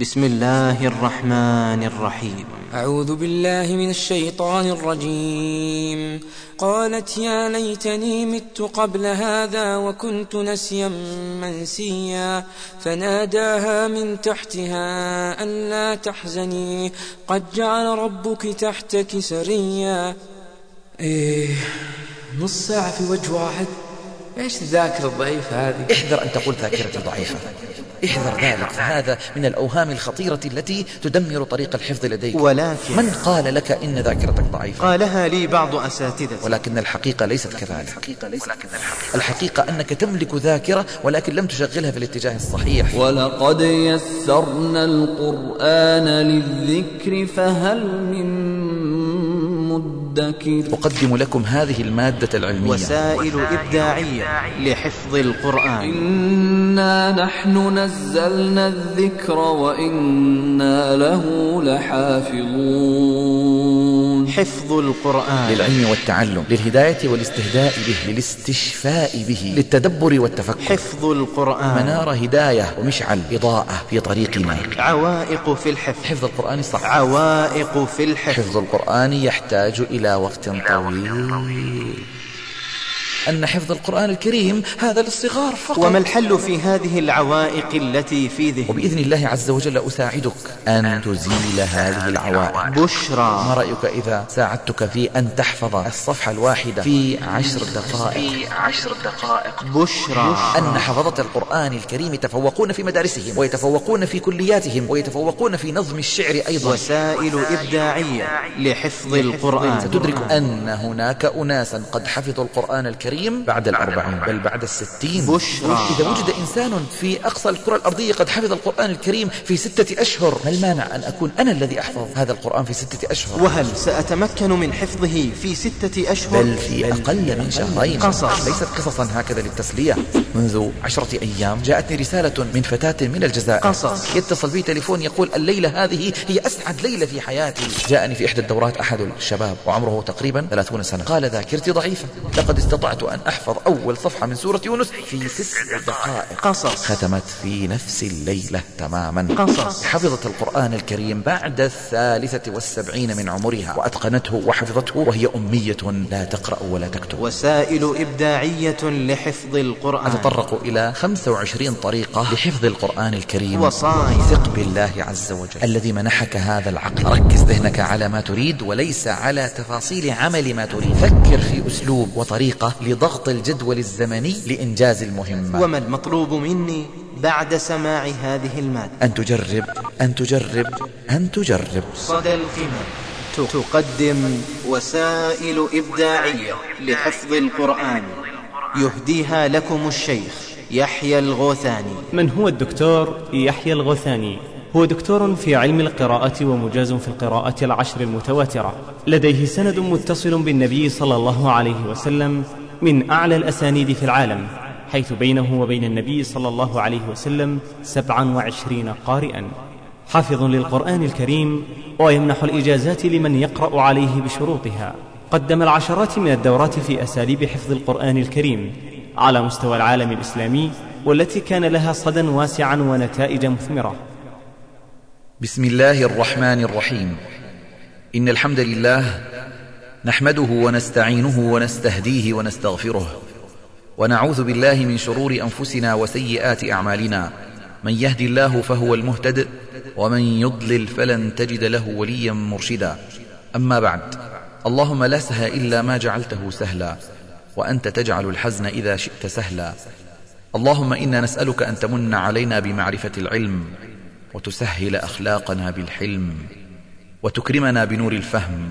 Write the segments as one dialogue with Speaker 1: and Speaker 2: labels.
Speaker 1: بسم الله الرحمن الرحيم.
Speaker 2: أعوذ بالله من الشيطان الرجيم. قالت يا ليتني مت قبل هذا وكنت نسيا منسيا. فناداها من تحتها ألا تحزني. قد جعل ربك تحتك سريا.
Speaker 3: إيه نص ساعة في وجه واحد. إيش الذاكرة الضعيفة هذه؟
Speaker 4: احذر أن تقول ذاكرتي ضعيفة. احذر ذلك. فهذا من الأوهام الخطيرة التي تدمر طريق الحفظ لديك.
Speaker 1: ولكن
Speaker 4: من قال لك إن ذاكرتك ضعيفة؟
Speaker 1: قالها لي بعض أساتذتي
Speaker 4: ولكن الحقيقة ليست كذلك. الحقيقة أنك تملك ذاكرة ولكن لم تشغلها في الاتجاه الصحيح.
Speaker 5: ولقد يسرنا القرآن للذكر فهل من مدكر.
Speaker 4: أقدم لكم هذه المادة العلمية.
Speaker 1: وسائل إبداعية لحفظ القرآن.
Speaker 5: إنا نحن نزلنا الذكر وإنا له لحافظون.
Speaker 1: حفظ القرآن.
Speaker 4: للعلم والتعلم للهداية والاستهداء به للاستشفاء به للتدبر والتفكر.
Speaker 1: حفظ القرآن.
Speaker 4: منار هداية ومشعل إضاءة في طريقنا
Speaker 1: عوائق في الحفظ.
Speaker 4: حفظ القرآن صعب
Speaker 1: عوائق في الحفظ.
Speaker 4: حفظ القرآن يحتاج إلى وقت طويل أن حفظ القرآن الكريم هذا للصغار فقط.
Speaker 1: وما الحل في هذه العوائق التي في ذهنك؟
Speaker 4: وبإذن الله عز وجل أساعدك أن تزيل هذه العوائق.
Speaker 1: بشرى.
Speaker 4: ما رأيك إذا ساعدتك في أن تحفظ الصفحة الواحدة؟ في عشر دقائق.
Speaker 6: في عشر دقائق.
Speaker 1: بشرى.
Speaker 4: أن حفظة القرآن الكريم يتفوقون في مدارسهم ويتفوقون في كلياتهم ويتفوقون في نظم الشعر أيضا.
Speaker 1: وسائل إبداعية لحفظ القرآن.
Speaker 4: ستدرك أن هناك أناسا قد حفظوا القرآن الكريم بعد الأربعين. بل بعد الستين.
Speaker 1: بشرى.
Speaker 4: إذا وجد إنسان في أقصى الكرة الأرضية قد حفظ القرآن الكريم في ستة أشهر؟ ما المانع أن أكون أنا الذي أحفظ هذا القرآن في ستة أشهر؟
Speaker 1: وهل سأتمكن من حفظه في ستة أشهر؟
Speaker 4: بل في أقل من شهرين.
Speaker 1: قصص.
Speaker 4: ليست قصصا هكذا للتسلية. منذ عشرة أيام جاءتني رسالة من فتاة من الجزائر.
Speaker 1: قصص.
Speaker 4: يتصل بي تليفون يقول الليلة هذه هي أسعد ليلة في حياتي. جاءني في إحدى الدورات أحد الشباب وعمره تقريبا 30 سنة. قال ذاكرتي ضعيفة. لقد استطعت أن أحفظ أول صفحة من سورة يونس في تسع دقائق.
Speaker 1: قصص.
Speaker 4: ختمت في نفس الليلة تماما.
Speaker 1: قصص.
Speaker 4: حفظت القرآن الكريم بعد الثالثة والسبعين من عمرها وأتقنته وحفظته وهي أمية لا تقرأ ولا تكتب.
Speaker 1: وسائل إبداعية لحفظ القرآن.
Speaker 4: أتطرق إلى 25 طريقة لحفظ القرآن الكريم.
Speaker 1: وصايا.
Speaker 4: ثق بالله عز وجل. الذي منحك هذا العقل. ركز ذهنك على ما تريد وليس على تفاصيل عمل ما تريد. فكر في أسلوب وطريقة لضغط الجدول الزمني لإنجاز المهمة.
Speaker 1: وما المطلوب مني بعد سماع هذه المادة؟
Speaker 4: أن تجرب أن تجرب أن تجرب.
Speaker 1: صدى القمم تقدم وسائل إبداعية لحفظ القرآن. يهديها لكم الشيخ يحيى الغوثاني.
Speaker 7: من هو الدكتور يحيى الغثاني هو دكتور في علم القراءة ومجاز في القراءة العشر المتواترة. لديه سند متصل بالنبي صلى الله عليه وسلم من أعلى الأسانيد في العالم حيث بينه وبين النبي صلى الله عليه وسلم سبعا وعشرين قارئا. حافظ للقرآن الكريم ويمنح الإجازات لمن يقرأ عليه بشروطها. قدم العشرات من الدورات في أساليب حفظ القرآن الكريم على مستوى العالم الإسلامي والتي كان لها صدى واسعا ونتائج مثمرة.
Speaker 4: بسم الله الرحمن الرحيم. إن الحمد لله نحمده ونستعينه ونستهديه ونستغفره ونعوذ بالله من شرور أنفسنا وسيئات أعمالنا. من يهد الله فهو المهتد ومن يضلل فلن تجد له وليا مرشدا. أما بعد اللهم لا سهل إلا ما جعلته سهلا وأنت تجعل الحزن إذا شئت سهلا. اللهم إنا نسألك أن تمن علينا بمعرفة العلم وتسهل أخلاقنا بالحلم وتكرمنا بنور الفهم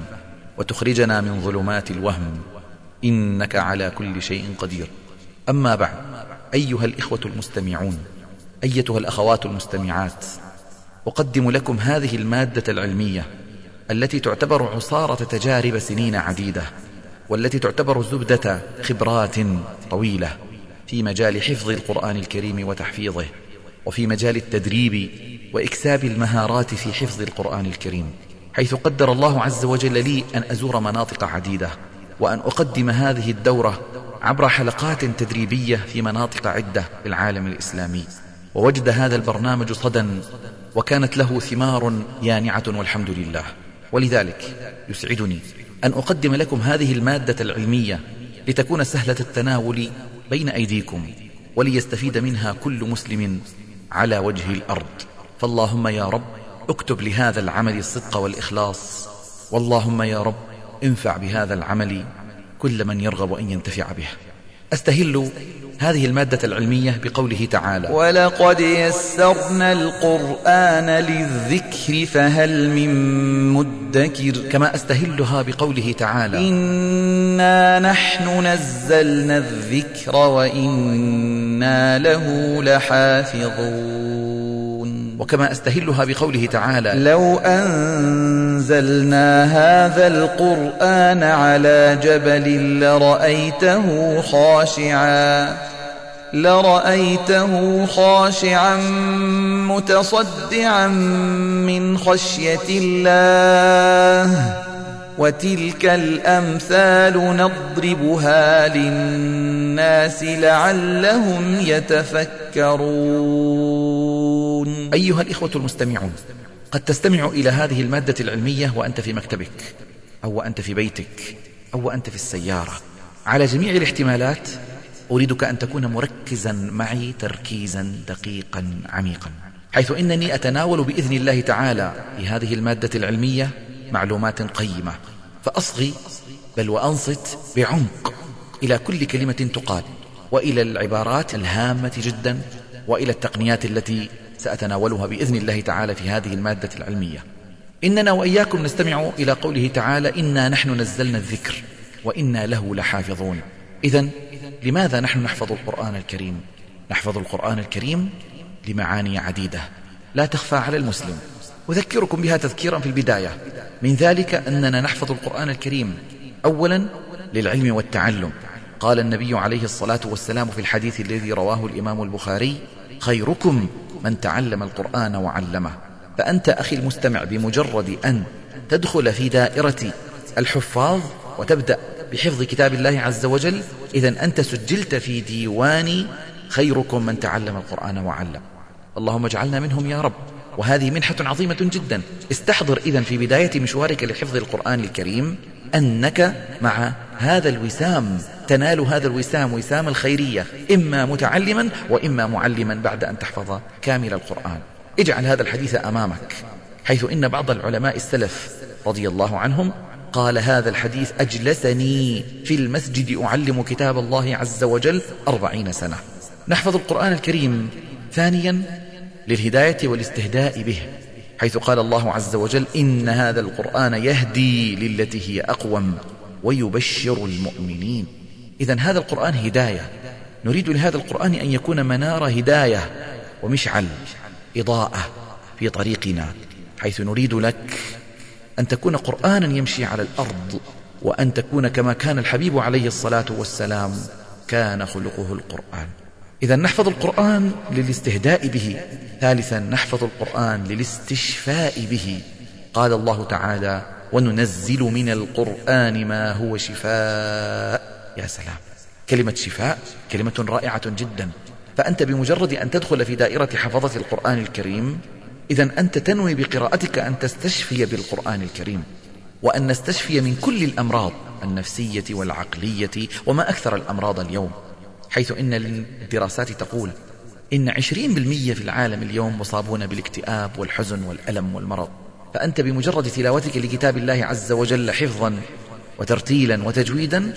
Speaker 4: وتخرجنا من ظلمات الوهم. إنك على كل شيء قدير. أما بعد أيها الإخوة المستمعون أيتها الأخوات المستمعات أقدم لكم هذه المادة العلمية التي تعتبر عصارة تجارب سنين عديدة والتي تعتبر زبدة خبرات طويلة في مجال حفظ القرآن الكريم وتحفيظه وفي مجال التدريب وإكساب المهارات في حفظ القرآن الكريم. حيث قدر الله عز وجل لي أن أزور مناطق عديدة وأن أقدم هذه الدورة عبر حلقات تدريبية في مناطق عدة في العالم الإسلامي. ووجد هذا البرنامج صدى وكانت له ثمار يانعة والحمد لله. ولذلك يسعدني أن أقدم لكم هذه المادة العلمية لتكون سهلة التناول بين أيديكم وليستفيد منها كل مسلم على وجه الأرض. فاللهم يا رب اكتب لهذا العمل الصدق والإخلاص. واللهم يا رب انفع بهذا العمل كل من يرغب أن ينتفع به. أستهل هذه المادة العلمية بقوله تعالى
Speaker 5: ولقد يسرنا القرآن للذكر فهل من مدكر
Speaker 4: كما أستهلها بقوله تعالى
Speaker 5: إنا نحن نزلنا الذكر وإنا له لحافظون
Speaker 4: وكما أستهلها بقوله تعالى.
Speaker 5: لو أنزلنا هذا القرآن على جبل لرأيته خاشعا لرأيته خاشعا متصدعا من خشية الله وتلك الأمثال نضربها للناس لعلهم يتفكرون.
Speaker 4: أيها الإخوة المستمعون قد تستمع إلى هذه المادة العلمية وأنت في مكتبك أو وأنت في بيتك أو وأنت في السيارة. على جميع الاحتمالات أريدك أن تكون مركزا معي تركيزا دقيقا عميقا. حيث إنني أتناول بإذن الله تعالى في هذه المادة العلمية معلومات قيمة. فأصغي بل وأنصت بعمق إلى كل كلمة تقال وإلى العبارات الهامة جدا وإلى التقنيات التي سأتناولها بإذن الله تعالى في هذه المادة العلمية. إننا وإياكم نستمع إلى قوله تعالى إنا نحن نزلنا الذكر وإنا له لحافظون. إذا لماذا نحن نحفظ القرآن الكريم؟ نحفظ القرآن الكريم لمعاني عديدة. لا تخفى على المسلم. أذكركم بها تذكيرا في البداية. من ذلك أننا نحفظ القرآن الكريم أولا للعلم والتعلم. قال النبي عليه الصلاة والسلام في الحديث الذي رواه الإمام البخاري خيركم من تعلم القرآن وعلمه. فأنت أخي المستمع بمجرد أن تدخل في دائرة الحفاظ وتبدأ بحفظ كتاب الله عز وجل إذا أنت سجلت في ديوان خيركم من تعلم القرآن وعلم. اللهم اجعلنا منهم يا رب. وهذه منحة عظيمة جدا. استحضر إذا في بداية مشوارك لحفظ القرآن الكريم أنك مع هذا الوسام تنال هذا الوسام وسام الخيرية إما متعلما وإما معلما بعد أن تحفظ كامل القرآن. اجعل هذا الحديث أمامك حيث إن بعض العلماء السلف رضي الله عنهم قال هذا الحديث أجلسني في المسجد أعلم كتاب الله عز وجل أربعين سنة. نحفظ القرآن الكريم ثانيا للهداية والاستهداء به حيث قال الله عز وجل إن هذا القرآن يهدي للتي هي أقوم. ويبشر المؤمنين. إذا هذا القرآن هداية. نريد لهذا القرآن أن يكون منار هداية ومشعل إضاءة في طريقنا حيث نريد لك أن تكون قرآنا يمشي على الأرض وأن تكون كما كان الحبيب عليه الصلاة والسلام كان خلقه القرآن. إذا نحفظ القرآن للاستهداء به. ثالثا نحفظ القرآن للاستشفاء به. قال الله تعالى وننزل من القرآن ما هو شفاء. يا سلام. كلمة شفاء كلمة رائعة جدا. فأنت بمجرد أن تدخل في دائرة حفظة القرآن الكريم إذا أنت تنوي بقراءتك أن تستشفي بالقرآن الكريم وأن نستشفي من كل الأمراض النفسية والعقلية وما أكثر الأمراض اليوم. حيث إن الدراسات تقول إن عشرين بالمية في العالم اليوم مصابون بالاكتئاب والحزن والألم والمرض. فأنت بمجرد تلاوتك لكتاب الله عز وجل حفظا وترتيلا وتجويدا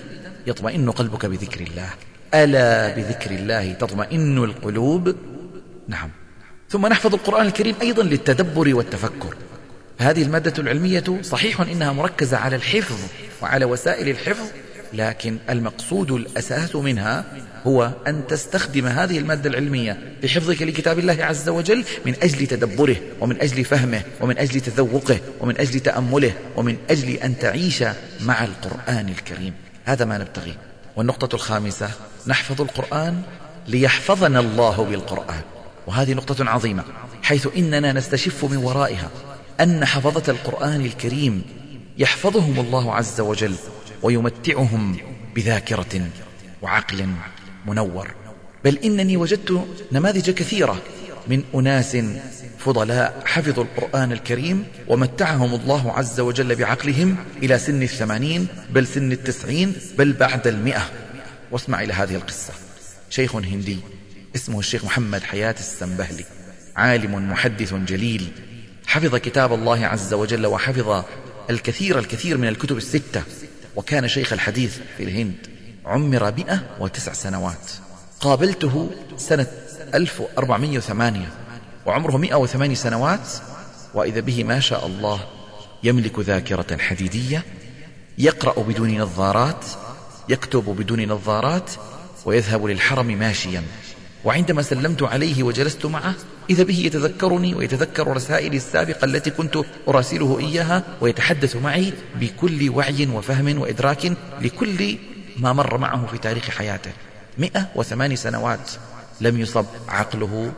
Speaker 4: يطمئن قلبك بذكر الله. ألا بذكر الله تطمئن القلوب؟ نعم. ثم نحفظ القرآن الكريم أيضا للتدبر والتفكر. هذه المادة العلمية صحيح إنها مركزة على الحفظ وعلى وسائل الحفظ لكن المقصود الأساس منها هو أن تستخدم هذه المادة العلمية بحفظك لكتاب الله عز وجل من أجل تدبره ومن أجل فهمه ومن أجل تذوقه ومن أجل تأمله ومن أجل أن تعيش مع القرآن الكريم. هذا ما نبتغي. والنقطة الخامسة نحفظ القرآن ليحفظنا الله بالقرآن. وهذه نقطة عظيمة حيث إننا نستشف من ورائها أن حفظة القرآن الكريم يحفظهم الله عز وجل. ويمتعهم بذاكرة وعقل منور. بل إنني وجدت نماذج كثيرة من أناس فضلاء حفظوا القرآن الكريم ومتعهم الله عز وجل بعقلهم إلى سن الثمانين بل سن التسعين بل بعد المئة. واسمع إلى هذه القصة. شيخ هندي اسمه الشيخ محمد حياة السنبهلي عالم محدث جليل حفظ كتاب الله عز وجل وحفظ الكثير الكثير من الكتب الستة. وكان شيخ الحديث في الهند عمر مئة وتسع سنوات. قابلته سنة 1408 وعمره 108 سنوات وإذا به ما شاء الله يملك ذاكرة حديدية يقرأ بدون نظارات يكتب بدون نظارات ويذهب للحرم ماشيا. وعندما سلمت عليه وجلست معه إذا به يتذكرني ويتذكر رسائلي السابقة التي كنت أراسله إياها ويتحدث معي بكل وعي وفهم وإدراك لكل ما مر معه في تاريخ حياته. مئة وثماني سنوات لم يصب عقله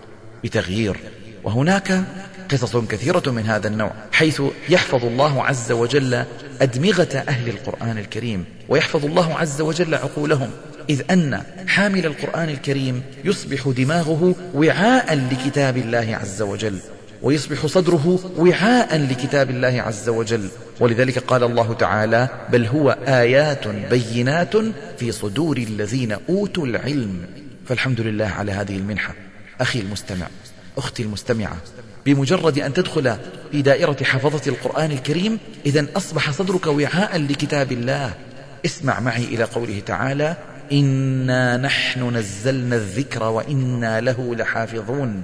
Speaker 4: بتغيير. وهناك قصص كثيرة من هذا النوع حيث يحفظ الله عز وجل أدمغة أهل القرآن الكريم ويحفظ الله عز وجل عقولهم. إذ أن حامل القرآن الكريم يصبح دماغه وعاء لكتاب الله عز وجل ويصبح صدره وعاء لكتاب الله عز وجل. ولذلك قال الله تعالى بل هو آيات بينات في صدور الذين أوتوا العلم. فالحمد لله على هذه المنحة. أخي المستمع أختي المستمعة بمجرد أن تدخل في دائرة حفظة القرآن الكريم إذا أصبح صدرك وعاء لكتاب الله. اسمع معي إلى قوله تعالى إنا نحن نزلنا الذكر وإنا له لحافظون.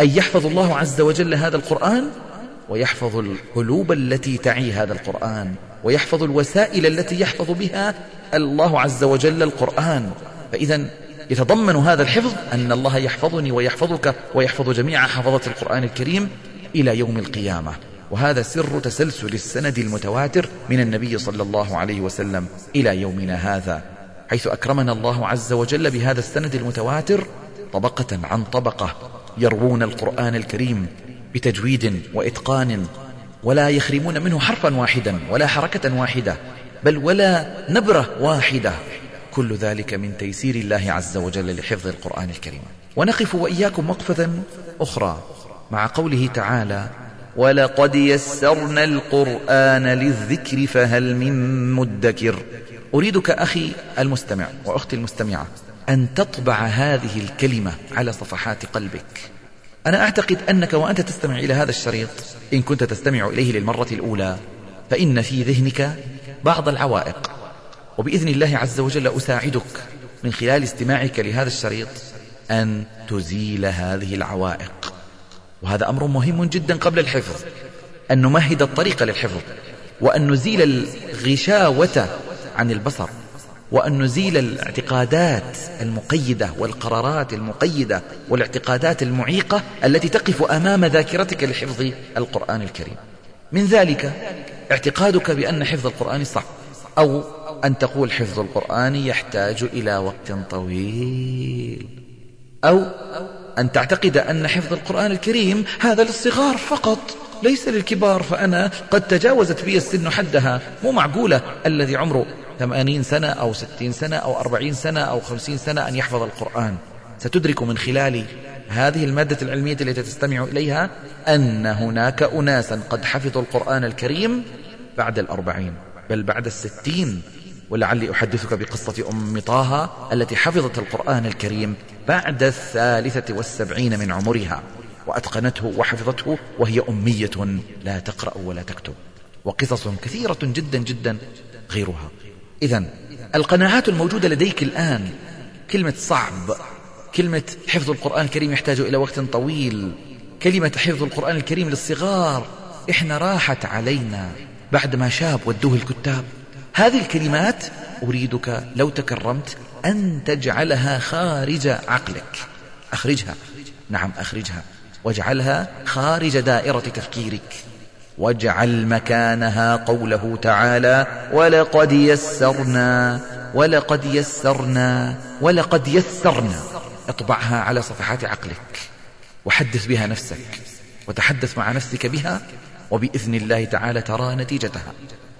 Speaker 4: أي يحفظ الله عز وجل هذا القرآن؟ ويحفظ القلوب التي تعي هذا القرآن. ويحفظ الوسائل التي يحفظ بها الله عز وجل القرآن. فإذا يتضمن هذا الحفظ أن الله يحفظني ويحفظك ويحفظ جميع حفظة القرآن الكريم إلى يوم القيامة. وهذا سر تسلسل السند المتواتر من النبي صلى الله عليه وسلم إلى يومنا هذا. حيث أكرمنا الله عز وجل بهذا السند المتواتر طبقة عن طبقة يروون القرآن الكريم بتجويد وإتقان ولا يخرمون منه حرفا واحدا ولا حركة واحدة بل ولا نبرة واحدة. كل ذلك من تيسير الله عز وجل لحفظ القرآن الكريم. ونقف وإياكم وقفة أخرى مع قوله تعالى ولقد يسرنا القرآن للذكر فهل من مدكر؟ أريدك أخي المستمع وأختي المستمعة أن تطبع هذه الكلمة على صفحات قلبك. أنا أعتقد أنك وأنت تستمع إلى هذا الشريط إن كنت تستمع إليه للمرة الأولى فإن في ذهنك بعض العوائق. وبإذن الله عز وجل أساعدك من خلال استماعك لهذا الشريط أن تزيل هذه العوائق. وهذا أمر مهم جدا قبل الحفظ أن نمهد الطريق للحفظ وأن نزيل الغشاوة عن البصر وأن نزيل الاعتقادات المقيدة والقرارات المقيدة والاعتقادات المعيقة التي تقف أمام ذاكرتك لحفظ القرآن الكريم. من ذلك اعتقادك بأن حفظ القرآن صعب أو أن تقول حفظ القرآن يحتاج إلى وقت طويل أو أن تعتقد أن حفظ القرآن الكريم هذا للصغار فقط ليس للكبار فأنا قد تجاوزت بي السن حدها مو معقولة الذي عمره ثمانين سنة أو ستين سنة أو أربعين سنة أو خمسين سنة أن يحفظ القرآن. ستدرك من خلال هذه المادة العلمية التي تستمع إليها أن هناك أناسا قد حفظوا القرآن الكريم بعد الأربعين بل بعد الستين. ولعلي أحدثك بقصة أم طه التي حفظت القرآن الكريم بعد الثالثة والسبعين من عمرها وأتقنته وحفظته وهي أمية. لا تقرأ ولا تكتب. وقصص كثيرة جدا جدا غيرها. إذا القناعات الموجودة لديك الآن كلمة صعب كلمة حفظ القرآن الكريم يحتاج إلى وقت طويل كلمة حفظ القرآن الكريم للصغار إحنا راحت علينا بعدما شاب ودوه الكتاب. هذه الكلمات أريدك لو تكرمت أن تجعلها خارج عقلك. أخرجها. نعم أخرجها. واجعلها خارج دائرة تفكيرك. واجعل مكانها قوله تعالى ولقد يسرنا ولقد يسرنا ولقد يسرنا اطبعها على صفحات عقلك وحدث بها نفسك وتحدث مع نفسك بها وبإذن الله تعالى ترى نتيجتها.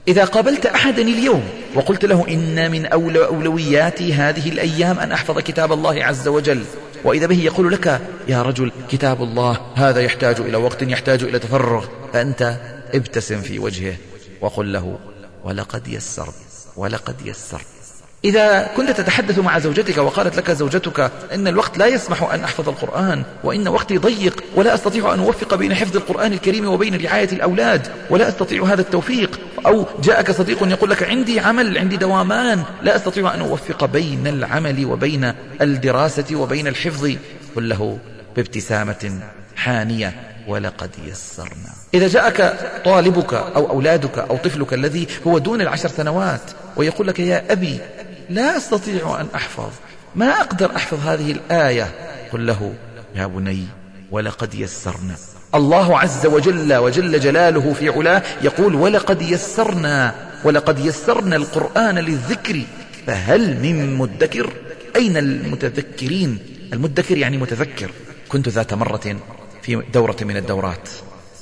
Speaker 4: إذا قابلت أحدا اليوم وقلت له إن من أولو أولوياتي هذه الأيام أن أحفظ كتاب الله عز وجل وإذا به يقول لك يا رجل كتاب الله هذا يحتاج إلى وقت يحتاج إلى تفرغ. فأنت ابتسم في وجهه وقل له ولقد يسرت ولقد يسرت. إذا كنت تتحدث مع زوجتك وقالت لك زوجتك إن الوقت لا يسمح أن أحفظ القرآن وإن وقتي ضيق ولا أستطيع أن أوفق بين حفظ القرآن الكريم وبين رعاية الأولاد ولا أستطيع هذا التوفيق أو جاءك صديق يقول لك عندي عمل عندي دوامان لا أستطيع أن أوفق بين العمل وبين الدراسة وبين الحفظ. قل له بابتسامة حانية ولقد يسرنا. إذا جاءك طالبك أو أولادك أو طفلك الذي هو دون العشر سنوات ويقول لك يا أبي لا أستطيع أن أحفظ. ما أقدر أحفظ هذه الآية؟ قل له يا بني ولقد يسرنا. الله عز وجل وجل جلاله في علاه يقول ولقد يسرنا ولقد يسرنا القرآن للذكر فهل من مدكر؟ أين المتذكرين؟ المدكر يعني متذكر. كنت ذات مرة في دورة من الدورات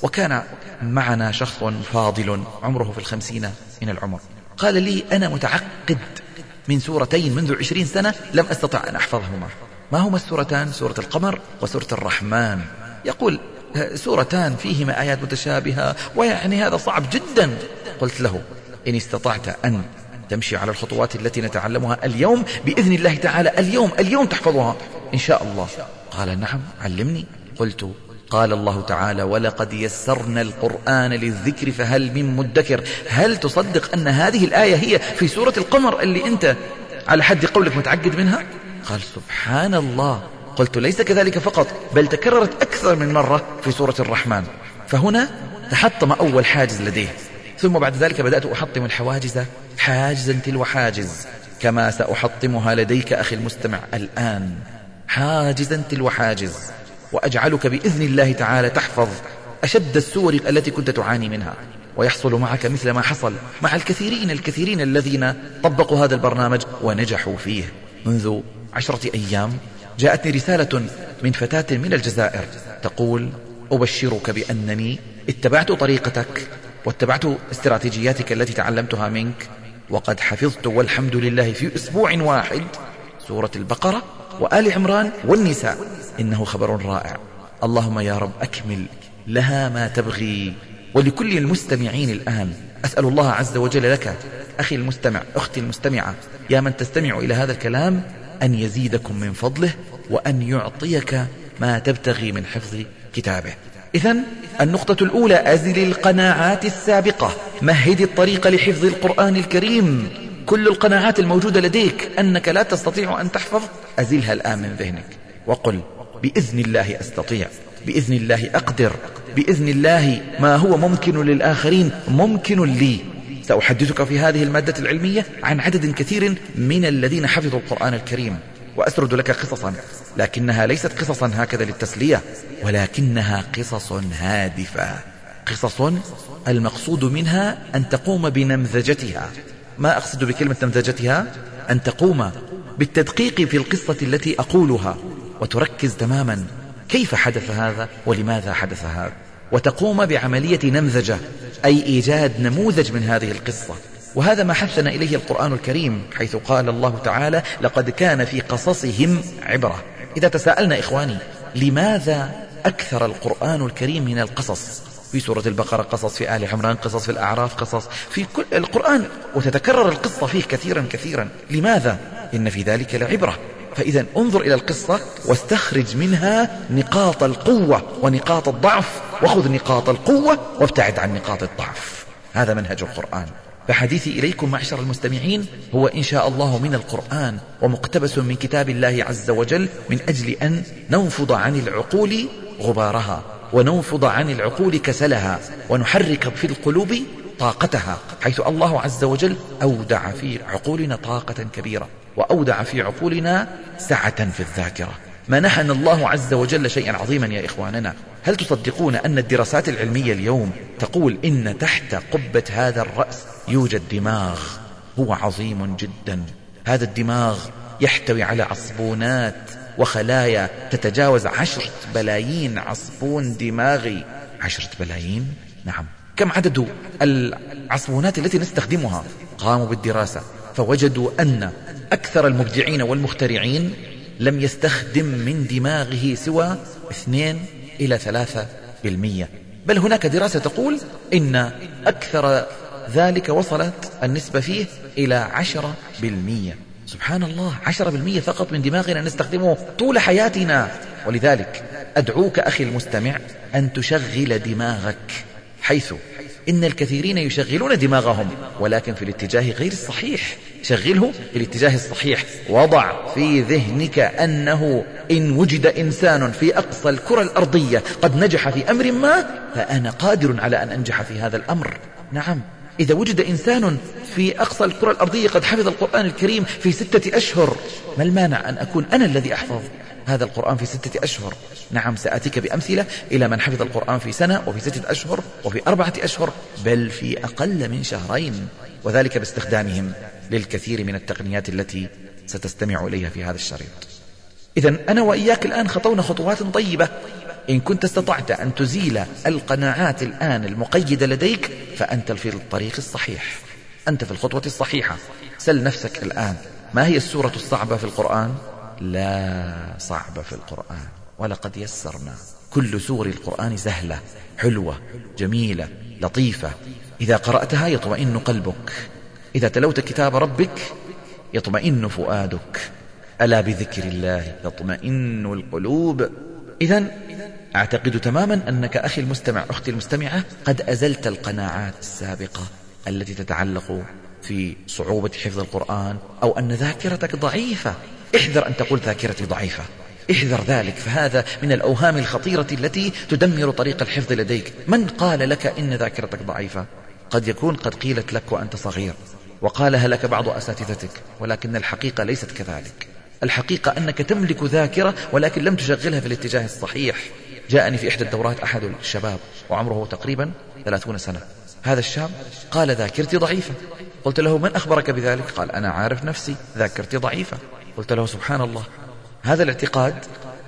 Speaker 4: وكان معنا شخص فاضل عمره في الخمسين من العمر. قال لي أنا متعقد من سورتين منذ عشرين سنة لم أستطع أن أحفظهما. ما هما السورتان؟ سورة القمر وسورة الرحمن. يقول سورتان فيهما آيات متشابهة ويعني هذا صعب جدا. قلت له إن استطعت أن تمشي على الخطوات التي نتعلمها اليوم بإذن الله تعالى اليوم اليوم تحفظها. إن شاء الله. قال نعم علمني. قلت قال الله تعالى ولقد يسرنا القرآن للذكر فهل من مدكر؟ هل تصدق أن هذه الآية هي في سورة القمر اللي أنت على حد قولك متعقد منها؟ قال سبحان الله. قلت ليس كذلك فقط بل تكررت أكثر من مرة في سورة الرحمن. فهنا تحطم أول حاجز لديه. ثم بعد ذلك بدأت أحطم الحواجز حاجزا تلو حاجز كما سأحطمها لديك أخي المستمع الآن حاجزا تلو حاجز. وأجعلك بإذن الله تعالى تحفظ أشد السور التي كنت تعاني منها. ويحصل معك مثل ما حصل مع الكثيرين الكثيرين الذين طبقوا هذا البرنامج ونجحوا فيه. منذ عشرة أيام جاءتني رسالة من فتاة من الجزائر تقول أبشرك بأنني اتبعت طريقتك واتبعت استراتيجياتك التي تعلمتها منك وقد حفظت والحمد لله في أسبوع واحد سورة البقرة وآل عمران والنساء. إنه خبر رائع. اللهم يا رب أكمل لها ما تبغي. ولكل المستمعين الآن أسأل الله عز وجل لك أخي المستمع أختي المستمعة يا من تستمع إلى هذا الكلام أن يزيدكم من فضله وأن يعطيك ما تبتغي من حفظ كتابه. إذا النقطة الأولى أزل القناعات السابقة. مهد الطريق لحفظ القرآن الكريم. كل القناعات الموجودة لديك أنك لا تستطيع أن تحفظ. أزلها الآن من ذهنك. وقل بإذن الله أستطيع. بإذن الله أقدر. بإذن الله ما هو ممكن للآخرين ممكن لي. سأحدثك في هذه المادة العلمية عن عدد كثير من الذين حفظوا القرآن الكريم. وأسرد لك قصصا. لكنها ليست قصصا هكذا للتسلية ولكنها قصص هادفة. قصص المقصود منها أن تقوم بنمذجتها. ما أقصد بكلمة نمذجتها؟ أن تقوم بالتدقيق في القصة التي أقولها وتركز تماما. كيف حدث هذا ولماذا حدث هذا؟ وتقوم بعملية نمذجة أي إيجاد نموذج من هذه القصة. وهذا ما حثنا إليه القرآن الكريم حيث قال الله تعالى لقد كان في قصصهم عبرة. إذا تساءلنا إخواني لماذا أكثر القرآن الكريم من القصص؟ في سورة البقرة قصص في آل عمران قصص في الأعراف قصص في كل القرآن وتتكرر القصة فيه كثيرا كثيرا. لماذا؟ إن في ذلك لعبرة. فإذا انظر إلى القصة واستخرج منها نقاط القوة ونقاط الضعف. وخذ نقاط القوة وابتعد عن نقاط الضعف. هذا منهج القرآن. فحديثي إليكم معشر المستمعين هو إن شاء الله من القرآن ومقتبس من كتاب الله عز وجل من أجل أن ننفض عن العقول غبارها. وننفض عن العقول كسلها ونحرك في القلوب طاقتها حيث الله عز وجل أودع في عقولنا طاقة كبيرة وأودع في عقولنا سعة في الذاكرة. منحنا الله عز وجل شيئا عظيما يا إخواننا. هل تصدقون أن الدراسات العلمية اليوم تقول إن تحت قبة هذا الرأس يوجد دماغ هو عظيم جدا؟ هذا الدماغ يحتوي على عصبونات وخلايا تتجاوز عشرة بلايين عصبون دماغي. عشرة بلايين؟ نعم. كم عدد العصبونات التي نستخدمها؟ قاموا بالدراسة فوجدوا أن أكثر المبدعين والمخترعين لم يستخدم من دماغه سوى اثنين إلى ثلاثة بالمية. بل هناك دراسة تقول إن أكثر ذلك وصلت النسبة فيه إلى عشرة بالمية. سبحان الله عشرة بالمية فقط من دماغنا نستخدمه طول حياتنا. ولذلك أدعوك أخي المستمع أن تشغل دماغك حيث إن الكثيرين يشغلون دماغهم ولكن في الاتجاه غير الصحيح. شغله في الاتجاه الصحيح. وضع في ذهنك أنه إن وجد إنسان في أقصى الكرة الأرضية قد نجح في أمر ما فأنا قادر على أن أنجح في هذا الأمر. نعم. إذا وجد إنسان في أقصى الكرة الأرضية قد حفظ القرآن الكريم في ستة أشهر ما المانع أن أكون أنا الذي أحفظ هذا القرآن في ستة أشهر؟ نعم سآتيك بأمثلة إلى من حفظ القرآن في سنة وفي ستة أشهر وفي أربعة أشهر بل في أقل من شهرين وذلك باستخدامهم للكثير من التقنيات التي ستستمع إليها في هذا الشريط. إذا أنا وإياك الآن خطونا خطوات طيبة إن كنت استطعت أن تزيل القناعات الآن المقيدة لديك فأنت في الطريق الصحيح. أنت في الخطوة الصحيحة. سل نفسك الآن. ما هي السورة الصعبة في القرآن؟ لا صعبة في القرآن. ولقد يسرنا. كل سور القرآن سهلة حلوة جميلة لطيفة. إذا قرأتها يطمئن قلبك. إذا تلوت كتاب ربك يطمئن فؤادك. ألا بذكر الله تطمئن القلوب؟ إذا أعتقد تماما أنك أخي المستمع أختي المستمعة قد أزلت القناعات السابقة التي تتعلق في صعوبة حفظ القرآن أو أن ذاكرتك ضعيفة. احذر أن تقول ذاكرتي ضعيفة. احذر ذلك فهذا من الأوهام الخطيرة التي تدمر طريق الحفظ لديك. من قال لك إن ذاكرتك ضعيفة؟ قد يكون قد قيلت لك وأنت صغير وقالها لك بعض أساتذتك ولكن الحقيقة ليست كذلك. الحقيقة أنك تملك ذاكرة ولكن لم تشغلها في الاتجاه الصحيح. جاءني في إحدى الدورات أحد الشباب وعمره تقريبا ثلاثون سنة. هذا الشاب قال ذاكرتي ضعيفة. قلت له من أخبرك بذلك؟ قال أنا عارف نفسي. ذاكرتي ضعيفة. قلت له سبحان الله. هذا الاعتقاد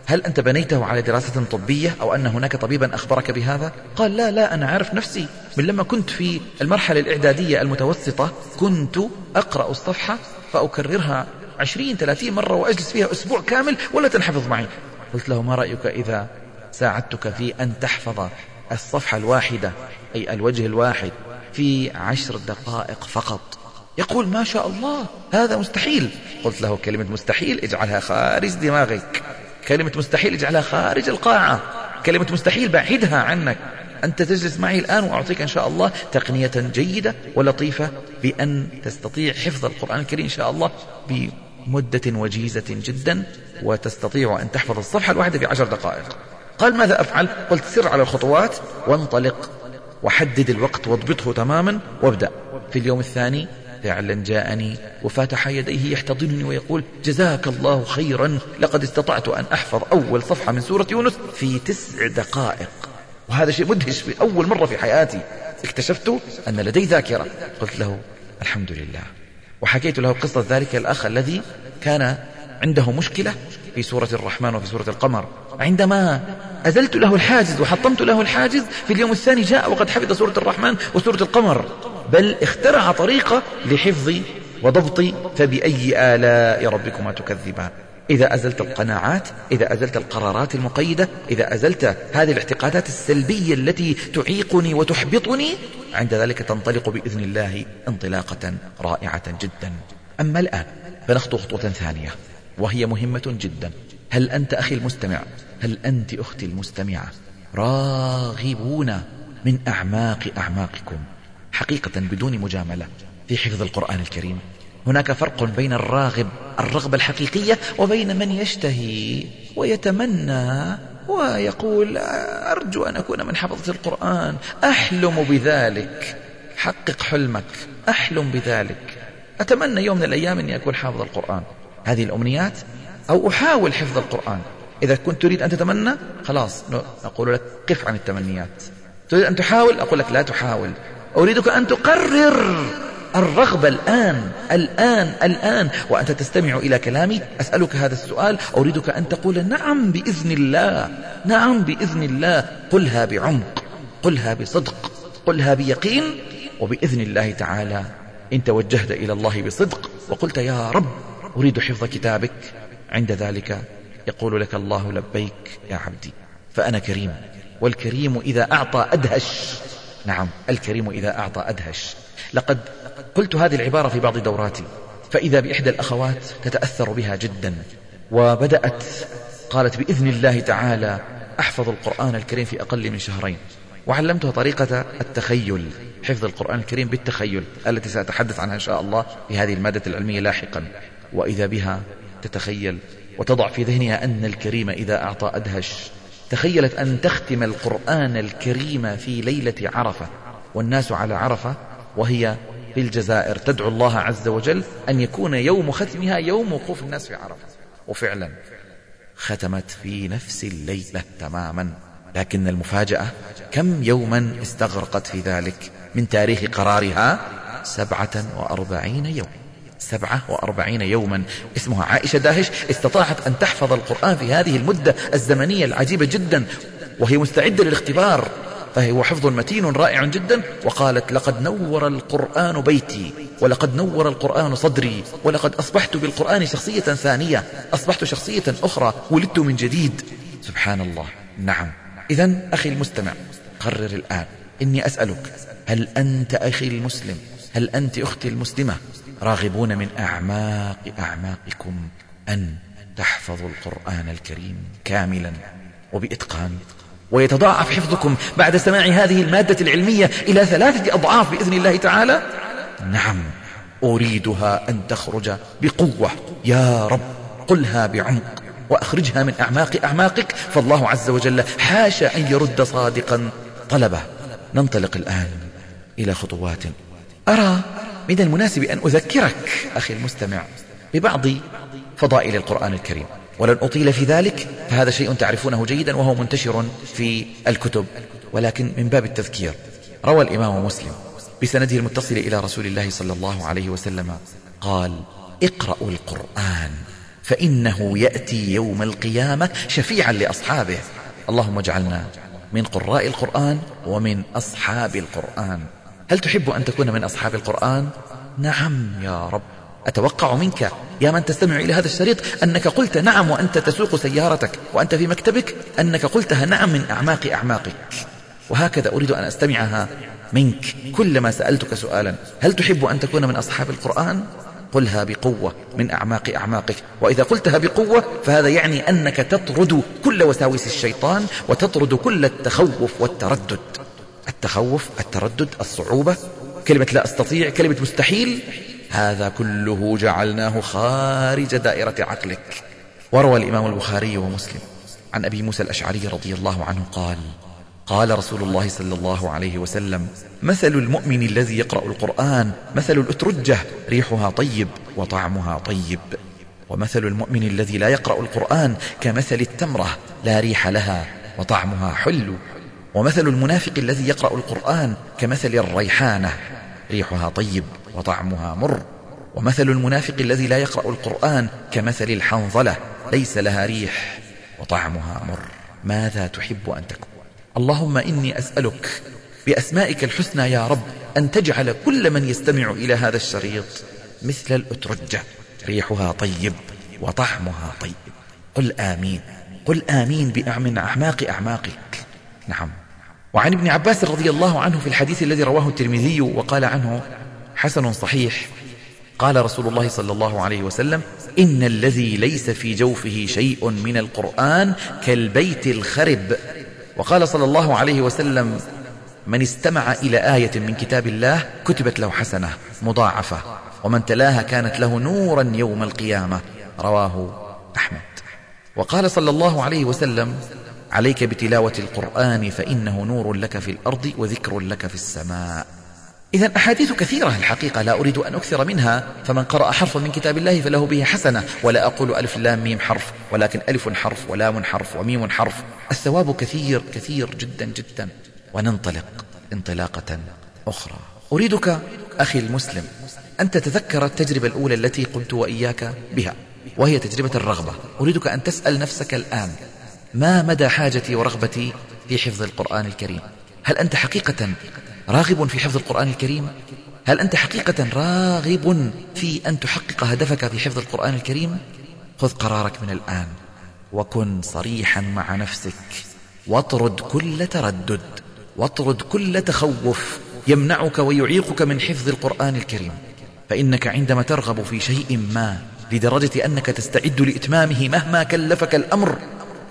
Speaker 4: هل أنت بنيته على دراسة طبية أو أن هناك طبيبا أخبرك بهذا؟ قال لا لا أنا عارف نفسي. من لما كنت في المرحلة الإعدادية المتوسطة كنت أقرأ الصفحة فأكررها عشرين ثلاثين مرة وأجلس فيها أسبوع كامل ولا تنحفظ معي. قلت له ما رأيك إذا ساعدتك في أن تحفظ الصفحة الواحدة أي الوجه الواحد في عشر دقائق فقط. يقول ما شاء الله هذا مستحيل. قلت له كلمة مستحيل اجعلها خارج دماغك. كلمة مستحيل اجعلها خارج القاعة. كلمة مستحيل بعدها عنك. أنت تجلس معي الآن وأعطيك إن شاء الله تقنية جيدة ولطيفة بأن تستطيع حفظ القرآن الكريم إن شاء الله بمدة وجيزة جدا وتستطيع أن تحفظ الصفحة الواحدة في عشر دقائق. قال ماذا أفعل؟ قلت سر على الخطوات وانطلق. وحدد الوقت واضبطه تماما وابدأ. في اليوم الثاني فعلا جاءني وفاتح يديه يحتضنني ويقول جزاك الله خيرا لقد استطعت أن أحفظ أول صفحة من سورة يونس في تسع دقائق. وهذا شيء مدهش في أول مرة في حياتي. اكتشفت أن لدي ذاكرة. قلت له الحمد لله. وحكيت له قصة ذلك الأخ الذي كان عنده مشكلة في سورة الرحمن وفي سورة القمر. عندما أزلت له الحاجز وحطمت له الحاجز في اليوم الثاني جاء وقد حفظ سورة الرحمن وسورة القمر. بل اخترع طريقة لحفظ وضبط فبأي آلاء ربكما تكذبان. إذا أزلت القناعات إذا أزلت القرارات المقيدة إذا أزلت هذه الاعتقادات السلبية التي تعيقني وتحبطني عند ذلك تنطلق بإذن الله انطلاقة رائعة جدا. أما الآن فنخطو خطوة ثانية وهي مهمة جدا. هل أنت أخي المستمع؟ هل أنت أختي المستمعة؟ راغبون من أعماق أعماقكم. حقيقة بدون مجاملة. في حفظ القرآن الكريم. هناك فرق بين الراغب الرغبة الحقيقية وبين من يشتهي ويتمنى ويقول أرجو أن أكون من حفظة القرآن. أحلم بذلك. حقق حلمك. أحلم بذلك. أتمنى يوم من الأيام أني أكون حافظ القرآن. هذه الأمنيات أو أحاول حفظ القرآن. إذا كنت تريد أن تتمنى خلاص أقول لك قف عن التمنيات. تريد أن تحاول؟ أقول لك لا تحاول. أريدك أن تقرر الرغبة الآن الآن الآن. وأنت تستمع إلى كلامي أسألك هذا السؤال. أريدك أن تقول نعم بإذن الله نعم بإذن الله. قلها بعمق قلها بصدق قلها بيقين. وبإذن الله تعالى. إن توجهت إلى الله بصدق وقلت يا رب أريد حفظ كتابك. عند ذلك يقول لك الله لبيك يا عبدي فأنا كريم والكريم إذا أعطى أدهش. نعم الكريم إذا أعطى أدهش. لقد قلت هذه العبارة في بعض دوراتي فإذا بإحدى الأخوات تتأثر بها جدا وبدأت قالت بإذن الله تعالى أحفظ القرآن الكريم في أقل من شهرين. وعلمتها طريقة التخيل حفظ القرآن الكريم بالتخيل التي سأتحدث عنها إن شاء الله في هذه المادة العلمية لاحقا. وإذا بها تتخيل وتضع في ذهنها أن الكريم إذا أعطى أدهش. تخيلت أن تختم القرآن الكريم في ليلة عرفة والناس على عرفة وهي في الجزائر. تدعو الله عز وجل أن يكون يوم ختمها يوم وقوف الناس في عرفة. وفعلا ختمت في نفس الليلة تماما. لكن المفاجأة كم يوما استغرقت في ذلك من تاريخ قرارها؟ سبعة وأربعين يوم سبعة وأربعين يوما. اسمها عائشة داهش. استطاعت أن تحفظ القرآن في هذه المدة الزمنية العجيبة جدا وهي مستعدة للاختبار فهو حفظ متين رائع جدا. وقالت لقد نور القرآن بيتي ولقد نور القرآن صدري ولقد أصبحت بالقرآن شخصية ثانية أصبحت شخصية أخرى ولدت من جديد. سبحان الله. نعم. إذا أخي المستمع قرر الآن. إني أسألك هل أنت أخي المسلم؟ هل أنت أختي المسلمة؟ راغبون من أعماق أعماقكم أن تحفظوا القرآن الكريم كاملا وبإتقان. ويتضاعف حفظكم بعد سماع هذه المادة العلمية إلى ثلاثة أضعاف بإذن الله تعالى. نعم أريدها أن تخرج بقوة. يا رب قلها بعمق وأخرجها من أعماق أعماقك. فالله عز وجل حاشا أن يرد صادقا. طلبة ننطلق الآن إلى خطوات. أرى من المناسب أن أذكرك أخي المستمع ببعض فضائل القرآن الكريم. ولن أطيل في ذلك فهذا شيء تعرفونه جيدا وهو منتشر في الكتب ولكن من باب التذكير. روى الإمام مسلم بسنده المتصل إلى رسول الله صلى الله عليه وسلم قال اقرأوا القرآن فإنه يأتي يوم القيامة شفيعا لأصحابه. اللهم اجعلنا من قراء القرآن ومن أصحاب القرآن. هل تحب أن تكون من أصحاب القرآن؟ نعم يا رب. أتوقع منك يا من تستمع إلى هذا الشريط أنك قلت نعم وأنت تسوق سيارتك وأنت في مكتبك أنك قلتها نعم من أعماق أعماقك. وهكذا أريد أن أستمعها منك كلما سألتك سؤالا. هل تحب أن تكون من أصحاب القرآن؟ قلها بقوة من أعماق أعماقك. وإذا قلتها بقوة فهذا يعني أنك تطرد كل وساوس الشيطان وتطرد كل التخوف والتردد. التخوف التردد الصعوبة كلمة لا أستطيع كلمة مستحيل هذا كله جعلناه خارج دائرة عقلك. وروى الإمام البخاري ومسلم عن أبي موسى الأشعري رضي الله عنه قال قال رسول الله صلى الله عليه وسلم مثل المؤمن الذي يقرأ القرآن مثل الأترجة ريحها طيب وطعمها طيب. ومثل المؤمن الذي لا يقرأ القرآن كمثل التمرة لا ريح لها وطعمها حلو. ومثل المنافق الذي يقرأ القرآن كمثل الريحانة ريحها طيب وطعمها مر. ومثل المنافق الذي لا يقرأ القرآن كمثل الحنظلة ليس لها ريح وطعمها مر. ماذا تحب أن تكون؟ اللهم إني أسألك بأسمائك الحسنى يا رب أن تجعل كل من يستمع إلى هذا الشريط مثل الأترجة ريحها طيب وطعمها طيب. قل آمين قل آمين من أعماق أعماقك. نعم. وعن ابن عباس رضي الله عنه في الحديث الذي رواه الترمذي وقال عنه حسن صحيح. قال رسول الله صلى الله عليه وسلم إن الذي ليس في جوفه شيء من القرآن كالبيت الخرب. وقال صلى الله عليه وسلم من استمع إلى آية من كتاب الله كتبت له حسنة مضاعفة ومن تلاها كانت له نورا يوم القيامة. رواه أحمد. وقال صلى الله عليه وسلم عليك بتلاوة القرآن فإنه نور لك في الأرض وذكر لك في السماء. إذا أحاديث كثيرة الحقيقة لا أريد أن أكثر منها فمن قرأ حرفا من كتاب الله فله به حسنة ولا أقول ألف لام ميم حرف ولكن ألف حرف ولام حرف وميم حرف. الثواب كثير كثير جدا جدا. وننطلق انطلاقة أخرى. أريدك أخي المسلم أن تتذكر التجربة الأولى التي قمت وإياك بها وهي تجربة الرغبة. أريدك أن تسأل نفسك الآن ما مدى حاجتي ورغبتي في حفظ القرآن الكريم؟ هل أنت حقيقة راغب في حفظ القرآن الكريم؟ هل أنت حقيقة راغب في أن تحقق هدفك في حفظ القرآن الكريم؟ خذ قرارك من الآن وكن صريحا مع نفسك. واطرد كل تردد واطرد كل تخوف يمنعك ويعيقك من حفظ القرآن الكريم. فإنك عندما ترغب في شيء ما لدرجة أنك تستعد لإتمامه مهما كلفك الأمر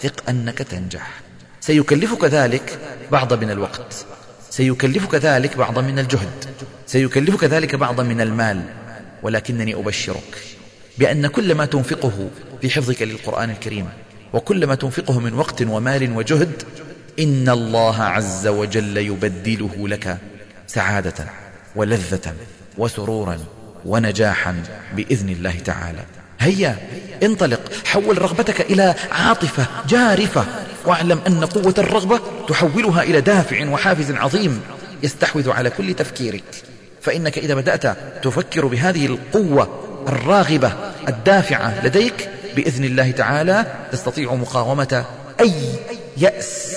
Speaker 4: ثق أنك تنجح. سيكلفك ذلك بعض من الوقت. سيكلفك ذلك بعضا من الجهد. سيكلفك ذلك بعضا من المال. ولكنني أبشرك بأن كل ما تنفقه في حفظك للقرآن الكريم وكل ما تنفقه من وقت ومال وجهد إن الله عز وجل يبدله لك سعادة ولذة وسرورا ونجاحا بإذن الله تعالى. هيا انطلق. حول رغبتك إلى عاطفة جارفة. واعلم أن قوة الرغبة تحولها إلى دافع وحافز عظيم يستحوذ على كل تفكيرك. فإنك إذا بدأت تفكر بهذه القوة الراغبة الدافعة لديك بإذن الله تعالى تستطيع مقاومة أي يأس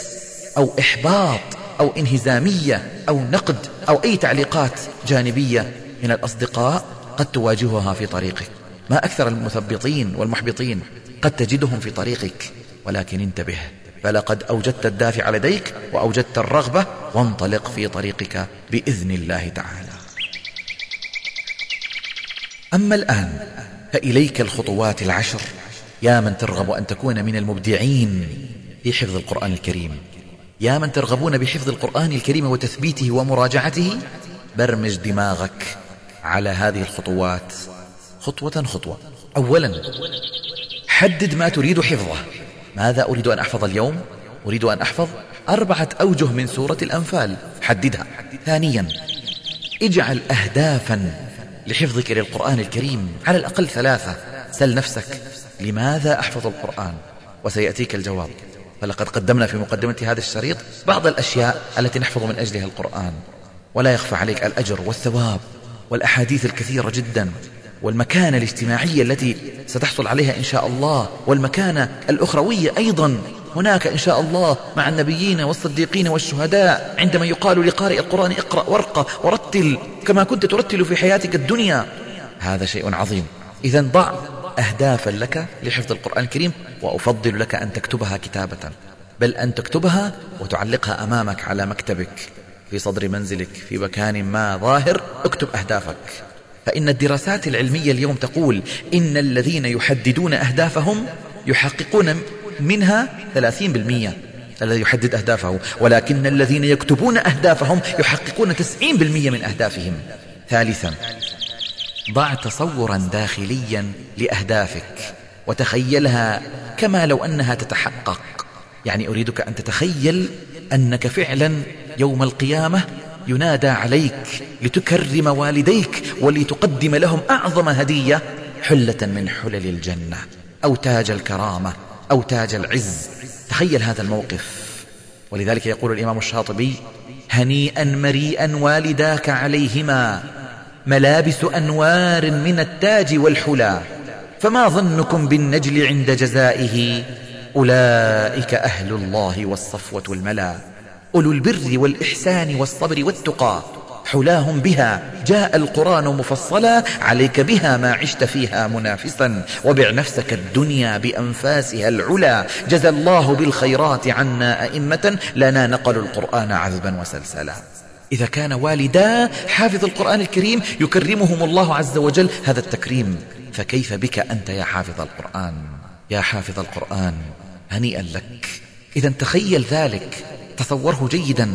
Speaker 4: أو إحباط أو انهزامية أو نقد أو أي تعليقات جانبية من الأصدقاء قد تواجهها في طريقك. ما أكثر المثبطين والمحبطين قد تجدهم في طريقك. ولكن انتبه فلقد أوجدت الدافع لديك وأوجدت الرغبة وانطلق في طريقك بإذن الله تعالى. أما الآن فإليك الخطوات العشر. يا من ترغب أن تكون من المبدعين في حفظ القرآن الكريم. يا من ترغبون بحفظ القرآن الكريم وتثبيته ومراجعته برمج دماغك على هذه الخطوات. خطوة خطوة. أولا حدد ما تريد حفظه. ماذا أريد أن أحفظ اليوم؟ أريد أن أحفظ أربعة أوجه من سورة الأنفال. حددها. ثانيا اجعل أهدافا لحفظك للقرآن الكريم. على الأقل ثلاثة. سل نفسك لماذا أحفظ القرآن؟ وسيأتيك الجواب. فلقد قدمنا في مقدمة هذا الشريط بعض الأشياء التي نحفظ من أجلها القرآن. ولا يخفى عليك الأجر والثواب والأحاديث الكثيرة جدا. والمكانة الاجتماعية التي ستحصل عليها إن شاء الله والمكانة الأخروية أيضا. هناك إن شاء الله مع النبيين والصديقين والشهداء عندما يقال لقارئ القرآن اقرأ ورقة ورتل كما كنت ترتل في حياتك الدنيا. هذا شيء عظيم. إذا ضع أهدافا لك لحفظ القرآن الكريم وأفضل لك أن تكتبها كتابة. بل أن تكتبها وتعلقها أمامك على مكتبك في صدر منزلك في مكان ما ظاهر. اكتب أهدافك. فإن الدراسات العلمية اليوم تقول إن الذين يحددون أهدافهم يحققون منها 30% الذي يحدد أهدافه. ولكن الذين يكتبون أهدافهم يحققون 90% من أهدافهم. ثالثا ضع تصورا داخليا لأهدافك وتخيلها كما لو أنها تتحقق. يعني أريدك أن تتخيل أنك فعلا يوم القيامة ينادى عليك لتكرم والديك ولتقدم لهم أعظم هدية حلة من حلل الجنة أو تاج الكرامة أو تاج العز. تخيل هذا الموقف. ولذلك يقول الإمام الشاطبي هنيئا مريئا والداك عليهما ملابس أنوار من التاج والحلا فما ظنكم بالنجل عند جزائه؟ أولئك أهل الله والصفوة الملا أولو البر والإحسان والصبر والتقى. حلاهم بها. جاء القرآن مفصلا. عليك بها ما عشت فيها منافسا. وبع نفسك الدنيا بأنفاسها العلا. جزى الله بالخيرات عنا أئمة. لنا نقلوا القرآن عذبا وسلسلا. إذا كان والدا حافظ القرآن الكريم يكرمهم الله عز وجل. هذا التكريم. فكيف بك أنت يا حافظ القرآن؟ يا حافظ القرآن هنيئا لك. إذا تخيل ذلك. تصوره جيدا.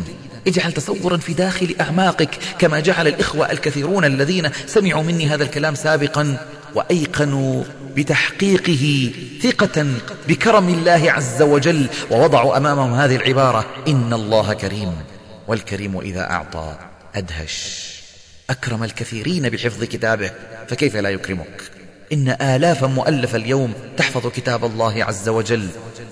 Speaker 4: اجعل تصورا في داخل أعماقك كما جعل الإخوة الكثيرون الذين سمعوا مني هذا الكلام سابقا وأيقنوا بتحقيقه ثقة بكرم الله عز وجل ووضعوا أمامهم هذه العبارة إن الله كريم والكريم إذا أعطى أدهش. أكرم الكثيرين بحفظ كتابه فكيف لا يكرمك؟ إن آلافا مؤلفة اليوم تحفظ كتاب الله عز وجل.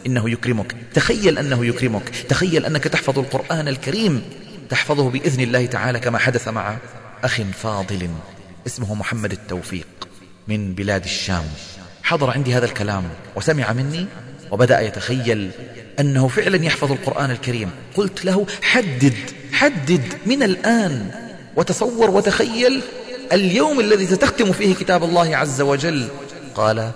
Speaker 4: إنه يكرمك. تخيل أنه يكرمك. تخيل أنك تحفظ القرآن الكريم. تحفظه بإذن الله تعالى كما حدث مع أخ فاضل اسمه محمد التوفيق من بلاد الشام. حضر عندي هذا الكلام وسمع مني وبدأ يتخيل أنه فعلا يحفظ القرآن الكريم. قلت له حدد حدد من الآن. وتصور وتخيل اليوم الذي ستختم فيه كتاب الله عز وجل. قال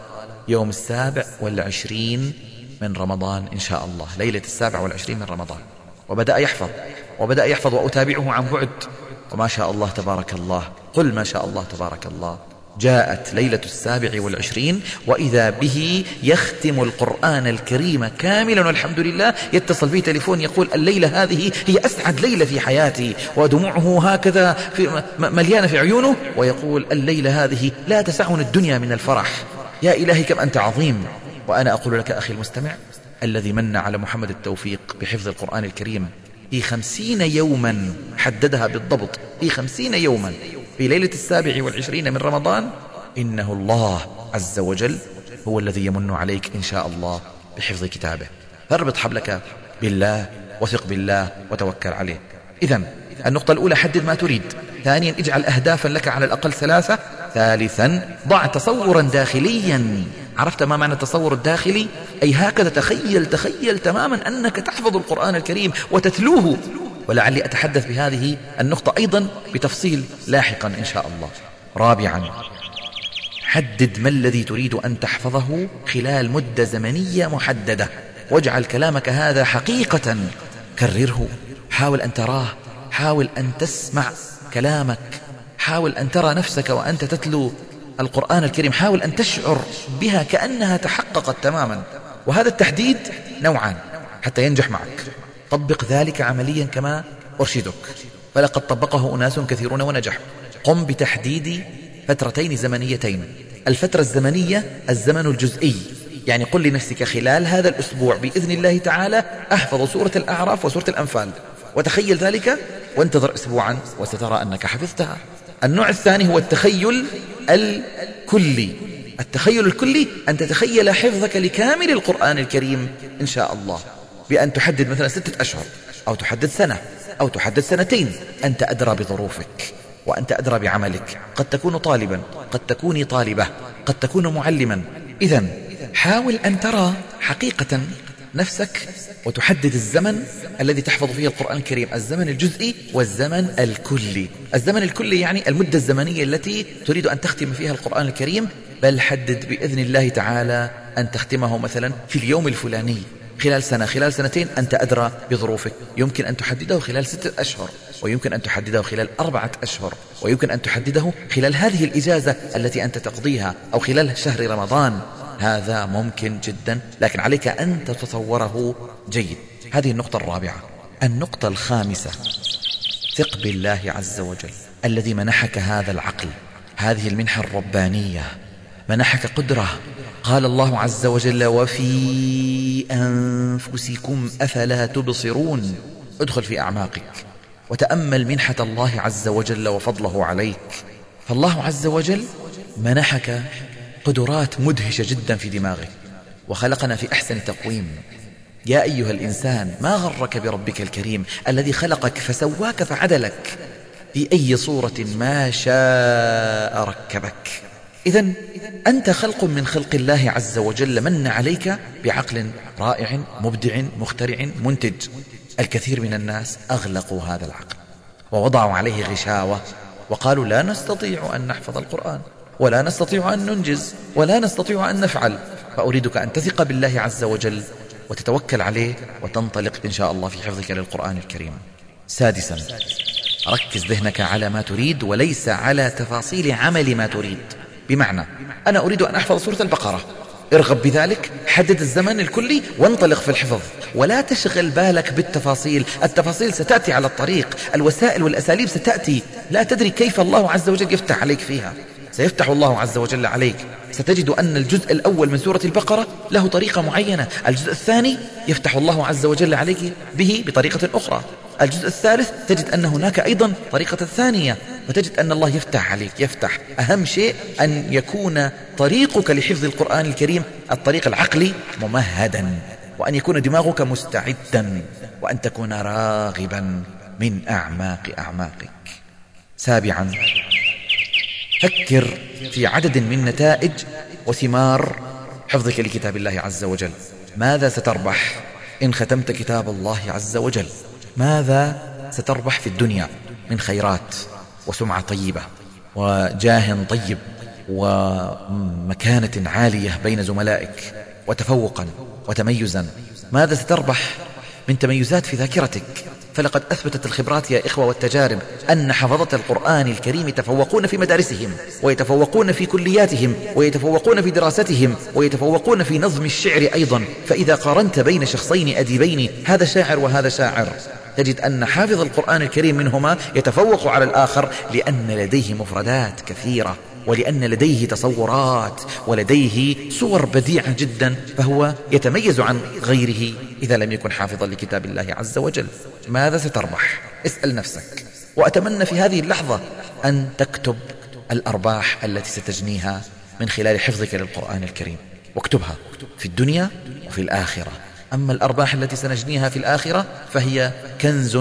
Speaker 4: يوم السابع والعشرين من رمضان إن شاء الله. ليلة السابع والعشرين من رمضان. وبدأ يحفظ. وبدأ يحفظ وأتابعه عن بعد. وما شاء الله تبارك الله. قل ما شاء الله تبارك الله. جاءت ليلة السابع والعشرين وإذا به يختم القرآن الكريم كاملا والحمد لله يتصل به تليفون يقول الليلة هذه هي أسعد ليلة في حياتي ودموعه هكذا في مليانة في عيونه ويقول الليلة هذه لا تسعني الدنيا من الفرح. يا إلهي كم أنت عظيم! وأنا أقول لك أخي المستمع الذي من على محمد التوفيق بحفظ القرآن الكريم في خمسين يوما حددها بالضبط في خمسين يوما في ليلة السابع والعشرين من رمضان إنه الله عز وجل هو الذي يمن عليك إن شاء الله بحفظ كتابه. فاربط حبلك بالله وثق بالله وتوكل عليه. إذا النقطة الأولى حدد ما تريد. ثانيا اجعل أهدافا لك على الأقل ثلاثة. ثالثا ضع تصورا داخليا. عرفت ما معنى التصور الداخلي؟ أي هكذا تخيل تخيل تماما أنك تحفظ القرآن الكريم وتتلوه ولعلي أتحدث بهذه النقطة أيضا بتفصيل لاحقا إن شاء الله. رابعا حدد ما الذي تريد أن تحفظه خلال مدة زمنية محددة. واجعل كلامك هذا حقيقة. كرره. حاول أن تراه. حاول أن تسمع كلامك. حاول أن ترى نفسك وأنت تتلو القرآن الكريم. حاول أن تشعر بها كأنها تحققت تماما. وهذا التحديد نوعان حتى ينجح معك. طبق ذلك عمليا كما أرشدك. فلقد طبقه أناس كثيرون ونجحوا قم بتحديد فترتين زمنيتين. الفترة الزمنية الزمن الجزئي. يعني قل لنفسك خلال هذا الأسبوع بإذن الله تعالى أحفظ سورة الأعراف وسورة الأنفال. وتخيل ذلك وانتظر أسبوعا وسترى أنك حفظتها. النوع الثاني هو التخيل الكلي. التخيل الكلي أن تتخيل حفظك لكامل القرآن الكريم إن شاء الله. بأن تحدد مثلا ستة أشهر أو تحدد سنة أو تحدد سنتين. أنت أدرى بظروفك وأنت أدرى بعملك. قد تكون طالبا قد تكوني طالبة قد تكون معلما. إذا حاول أن ترى حقيقة نفسك وتحدد الزمن الذي تحفظ فيه القرآن الكريم. الزمن الجزئي والزمن الكلي. الزمن الكلي يعني المدة الزمنية التي تريد أن تختم فيها القرآن الكريم. بل حدد بإذن الله تعالى أن تختمه مثلا في اليوم الفلاني. خلال سنة خلال سنتين أنت أدرى بظروفك. يمكن أن تحدده خلال ستة أشهر ويمكن أن تحدده خلال أربعة أشهر ويمكن أن تحدده خلال هذه الإجازة التي أنت تقضيها أو خلال شهر رمضان. هذا ممكن جدا لكن عليك أن تتصوره جيد. هذه النقطة الرابعة. النقطة الخامسة. ثق بالله عز وجل الذي منحك هذا العقل. هذه المنحة الربانية. منحك قدرة. قال الله عز وجل وفي أنفسكم أفلا تبصرون؟ ادخل في أعماقك. وتأمل منحة الله عز وجل وفضله عليك. فالله عز وجل منحك قدرات مدهشة جدا في دماغك. وخلقنا في أحسن تقويم. يا أيها الإنسان ما غرك بربك الكريم الذي خلقك فسواك فعدلك؟ في أي صورة ما شاء ركبك؟ إذا أنت خلق من خلق الله عز وجل من عليك بعقل رائع مبدع مخترع منتج. الكثير من الناس أغلقوا هذا العقل ووضعوا عليه غشاوة وقالوا لا نستطيع أن نحفظ القرآن ولا نستطيع أن ننجز ولا نستطيع أن نفعل. فأريدك أن تثق بالله عز وجل وتتوكل عليه وتنطلق إن شاء الله في حفظك للقرآن الكريم. سادسا ركز ذهنك على ما تريد وليس على تفاصيل عمل ما تريد. بمعنى أنا أريد أن أحفظ سورة البقرة. ارغب بذلك حدد الزمن الكلي وانطلق في الحفظ. ولا تشغل بالك بالتفاصيل التفاصيل ستأتي على الطريق الوسائل والأساليب ستأتي. لا تدري كيف الله عز وجل يفتح عليك فيها. سيفتح الله عز وجل عليك. ستجد أن الجزء الأول من سورة البقرة له طريقة معينة. الجزء الثاني يفتح الله عز وجل عليك به بطريقة أخرى. الجزء الثالث تجد أن هناك أيضا طريقة ثانية. فتجد أن الله يفتح عليك يفتح. أهم شيء أن يكون طريقك لحفظ القرآن الكريم الطريق العقلي ممهدا وأن يكون دماغك مستعدا وأن تكون راغبا من أعماق أعماقك. سابعا فكر في عدد من نتائج وثمار حفظك لكتاب الله عز وجل. ماذا ستربح إن ختمت كتاب الله عز وجل؟ ماذا ستربح في الدنيا من خيرات؟ وسمعة طيبة وجاه طيب ومكانة عالية بين زملائك وتفوقا وتميزا. ماذا ستربح من تميزات في ذاكرتك؟ فلقد أثبتت الخبرات يا إخوة والتجارب أن حفظة القرآن الكريم يتفوقون في مدارسهم ويتفوقون في كلياتهم ويتفوقون في دراستهم ويتفوقون في نظم الشعر أيضا. فإذا قارنت بين شخصين أديبين هذا شاعر وهذا شاعر. تجد أن حافظ القرآن الكريم منهما يتفوق على الآخر لأن لديه مفردات كثيرة ولأن لديه تصورات ولديه صور بديعة جدا فهو يتميز عن غيره إذا لم يكن حافظا لكتاب الله عز وجل. ماذا ستربح؟ اسأل نفسك. وأتمنى في هذه اللحظة أن تكتب الأرباح التي ستجنيها من خلال حفظك للقرآن الكريم. واكتبها في الدنيا وفي الآخرة. أما الأرباح التي سنجنيها في الآخرة فهي كنز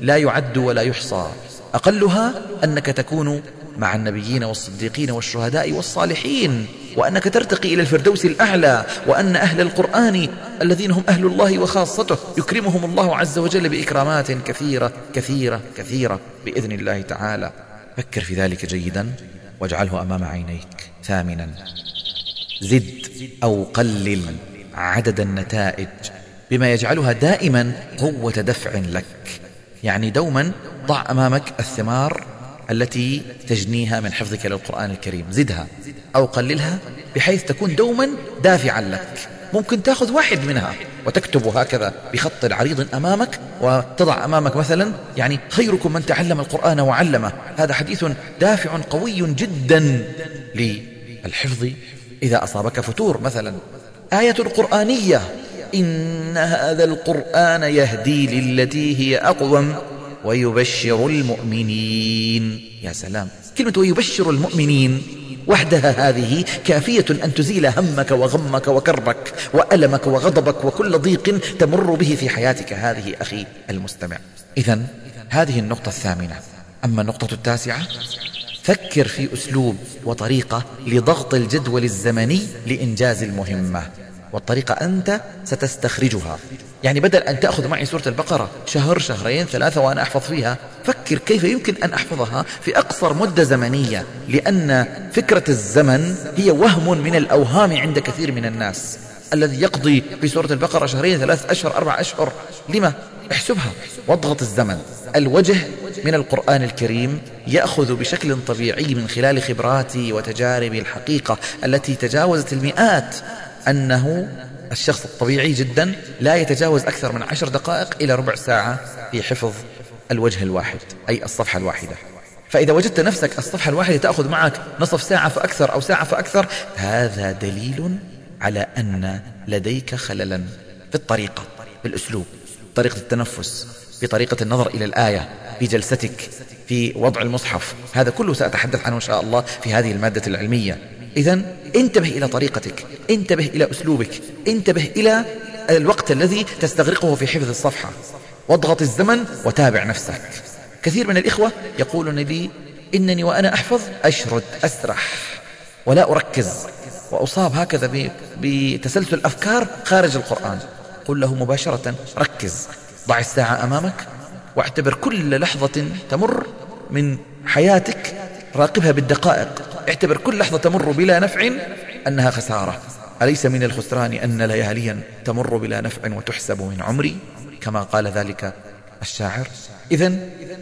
Speaker 4: لا يعد ولا يحصى. أقلها أنك تكون مع النبيين والصديقين والشهداء والصالحين وأنك ترتقي إلى الفردوس الأعلى وأن أهل القرآن الذين هم أهل الله وخاصته يكرمهم الله عز وجل بإكرامات كثيرة كثيرة كثيرة بإذن الله تعالى. فكر في ذلك جيدا واجعله أمام عينيك. ثامنا زد أو قلل. عدد النتائج بما يجعلها دائما قوة دفع لك يعني دوما ضع أمامك الثمار التي تجنيها من حفظك للقرآن الكريم. زدها أو قللها بحيث تكون دوما دافعا لك. ممكن تأخذ واحد منها وتكتب هكذا بخط عريض أمامك وتضع أمامك مثلا يعني خيركم من تعلم القرآن وعلمه. هذا حديث دافع قوي جدا للحفظ إذا أصابك فتور مثلا. آية قرآنية إن هذا القرآن يهدي للتي هي أقوم ويبشر المؤمنين. يا سلام كلمة ويبشر المؤمنين وحدها هذه كافية أن تزيل همك وغمك وكربك وألمك وغضبك وكل ضيق تمر به في حياتك هذه أخي المستمع. إذا هذه النقطة الثامنة. أما النقطة التاسعة فكر في أسلوب وطريقة لضغط الجدول الزمني لإنجاز المهمة. والطريقة أنت ستستخرجها. يعني بدل أن تأخذ معي سورة البقرة شهر شهرين ثلاثة وأنا أحفظ فيها فكر كيف يمكن أن أحفظها في أقصر مدة زمنية لأن فكرة الزمن هي وهم من الأوهام عند كثير من الناس. الذي يقضي في سورة البقرة شهرين ثلاث أشهر أربع أشهر. لما؟ احسبها. واضغط الزمن. الوجه من القرآن الكريم يأخذ بشكل طبيعي من خلال خبراتي وتجاربي الحقيقة التي تجاوزت المئات. أنه الشخص الطبيعي جدا لا يتجاوز أكثر من عشر دقائق إلى ربع ساعة في حفظ الوجه الواحد أي الصفحة الواحدة. فإذا وجدت نفسك الصفحة الواحدة تأخذ معك نصف ساعة فأكثر أو ساعة فأكثر هذا دليل على أن لديك خللا في الطريقة في الأسلوب طريقة التنفس. في طريقة النظر إلى الآية في جلستك في وضع المصحف. هذا كله سأتحدث عنه إن شاء الله في هذه المادة العلمية. إذا انتبه إلى طريقتك انتبه إلى أسلوبك انتبه إلى الوقت الذي تستغرقه في حفظ الصفحة. واضغط الزمن وتابع نفسك. كثير من الإخوة يقولون لي إنني وأنا أحفظ أشرد أسرح ولا أركز وأصاب هكذا بتسلسل أفكار خارج القرآن. قل له مباشرة ركز. ضع الساعة أمامك واعتبر كل لحظة تمر من حياتك راقبها بالدقائق. اعتبر كل لحظة تمر بلا نفع أنها خسارة. أليس من الخسران أن لياليا تمر بلا نفع وتحسب من عمري؟ كما قال ذلك الشاعر. إذا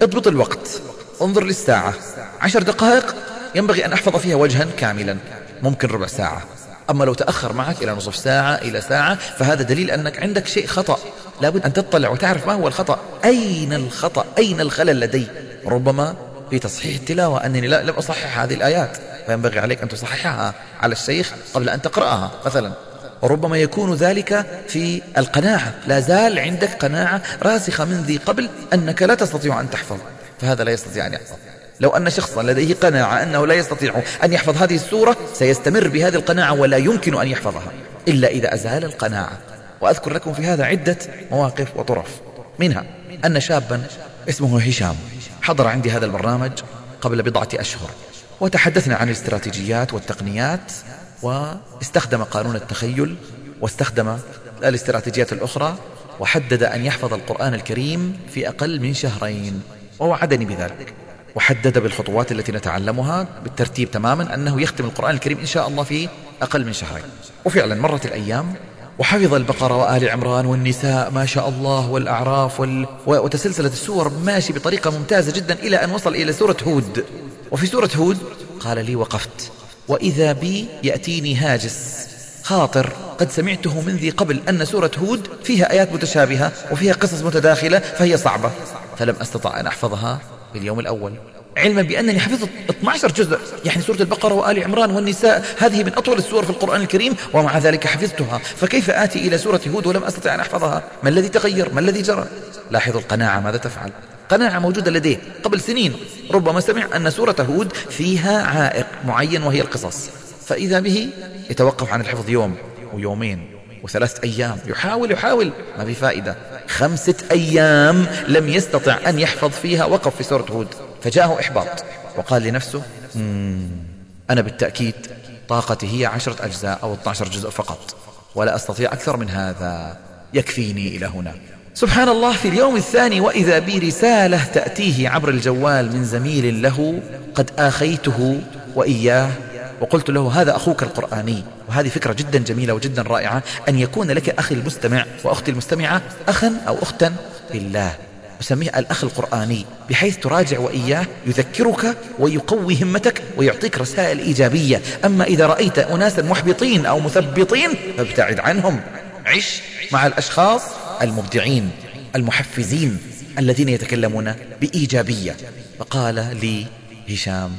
Speaker 4: اضبط الوقت. انظر للساعة. عشر دقائق ينبغي أن أحفظ فيها وجها كاملا. ممكن ربع ساعة. أما لو تأخر معك إلى نصف ساعة إلى ساعة فهذا دليل أنك عندك شيء خطأ. لابد أن تطلع وتعرف ما هو الخطأ. أين الخطأ؟ أين الخلل لدي؟ ربما في تصحيح التلاوة أنني لا لم أصحح هذه الآيات. فينبغي عليك أن تصححها على الشيخ قبل أن تقرأها مثلا. وربما يكون ذلك في القناعة. لا زال عندك قناعة راسخة من ذي قبل أنك لا تستطيع أن تحفظ. فهذا لا يستطيع أن يحفظ. لو أن شخصا لديه قناعة أنه لا يستطيع أن يحفظ هذه السورة سيستمر بهذه القناعة ولا يمكن أن يحفظها. إلا إذا أزال القناعة. وأذكر لكم في هذا عدة مواقف وطرف. منها أن شابا اسمه هشام حضر عندي هذا البرنامج قبل بضعة أشهر. وتحدثنا عن الاستراتيجيات والتقنيات واستخدم قانون التخيل واستخدم الاستراتيجيات الأخرى وحدد أن يحفظ القرآن الكريم في أقل من شهرين. ووعدني بذلك. وحدد بالخطوات التي نتعلمها بالترتيب تماما أنه يختم القرآن الكريم إن شاء الله في أقل من شهرين. وفعلا مرت الأيام وحفظ البقرة وآل عمران والنساء ما شاء الله والأعراف وال... وتسلسلت السور ماشي بطريقة ممتازة جدا إلى أن وصل إلى سورة هود. وفي سورة هود قال لي وقفت. وإذا بي يأتيني هاجس. خاطر قد سمعته من ذي قبل أن سورة هود فيها آيات متشابهة وفيها قصص متداخلة فهي صعبة. فلم أستطع أن أحفظها في اليوم الأول. علما بأنني حفظت 12 جزء يعني سورة البقرة وآل عمران والنساء. هذه من أطول السور في القرآن الكريم ومع ذلك حفظتها. فكيف آتي إلى سورة هود ولم أستطع أن أحفظها؟ ما الذي تغير؟ ما الذي جرى؟ لاحظوا القناعة ماذا تفعل؟ قناعة موجودة لديه قبل سنين. ربما سمع أن سورة هود فيها عائق معين وهي القصص. فإذا به يتوقف عن الحفظ يوم ويومين وثلاثة أيام. يحاول يحاول. ما في فائدة. خمسة أيام لم يستطع أن يحفظ فيها وقف في سورة هود. فجاءه إحباط وقال لنفسه أنا بالتأكيد طاقتي هي عشرة أجزاء أو 12 جزء فقط ولا أستطيع أكثر من هذا يكفيني إلى هنا. سبحان الله في اليوم الثاني وإذا بي رسالة تأتيه عبر الجوال من زميل له قد آخيته وإياه وقلت له هذا أخوك القرآني. وهذه فكرة جدا جميلة وجدا رائعة أن يكون لك أخي المستمع وأختي المستمعة أخا أو أختا بالله أسميه الأخ القرآني بحيث تراجع وإياه يذكرك ويقوي همتك ويعطيك رسائل إيجابية. أما إذا رأيت أناسا محبطين أو مثبطين فابتعد عنهم. عش مع الأشخاص المبدعين المحفزين الذين يتكلمون بإيجابية. فقال لي هشام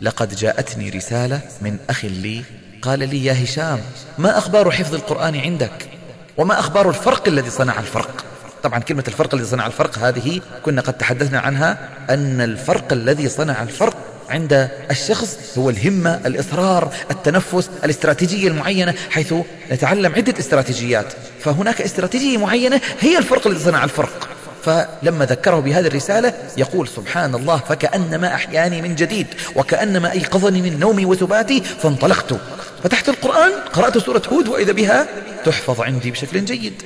Speaker 4: لقد جاءتني رسالة من أخ لي. قال لي يا هشام ما أخبار حفظ القرآن عندك؟ وما أخبار الفرق الذي صنع الفرق؟ طبعا كلمة الفرق الذي صنع الفرق هذه كنا قد تحدثنا عنها أن الفرق الذي صنع الفرق عند الشخص هو الهمة الإصرار التنفس الاستراتيجية المعينة حيث نتعلم عدة استراتيجيات. فهناك استراتيجية معينة هي الفرق الذي صنع الفرق. فلما ذكره بهذه الرسالة يقول سبحان الله فكأنما أحياني من جديد وكأنما أيقظني من نومي وثباتي فانطلقت. فتحت القرآن قرأت سورة هود وإذا بها تحفظ عندي بشكل جيد.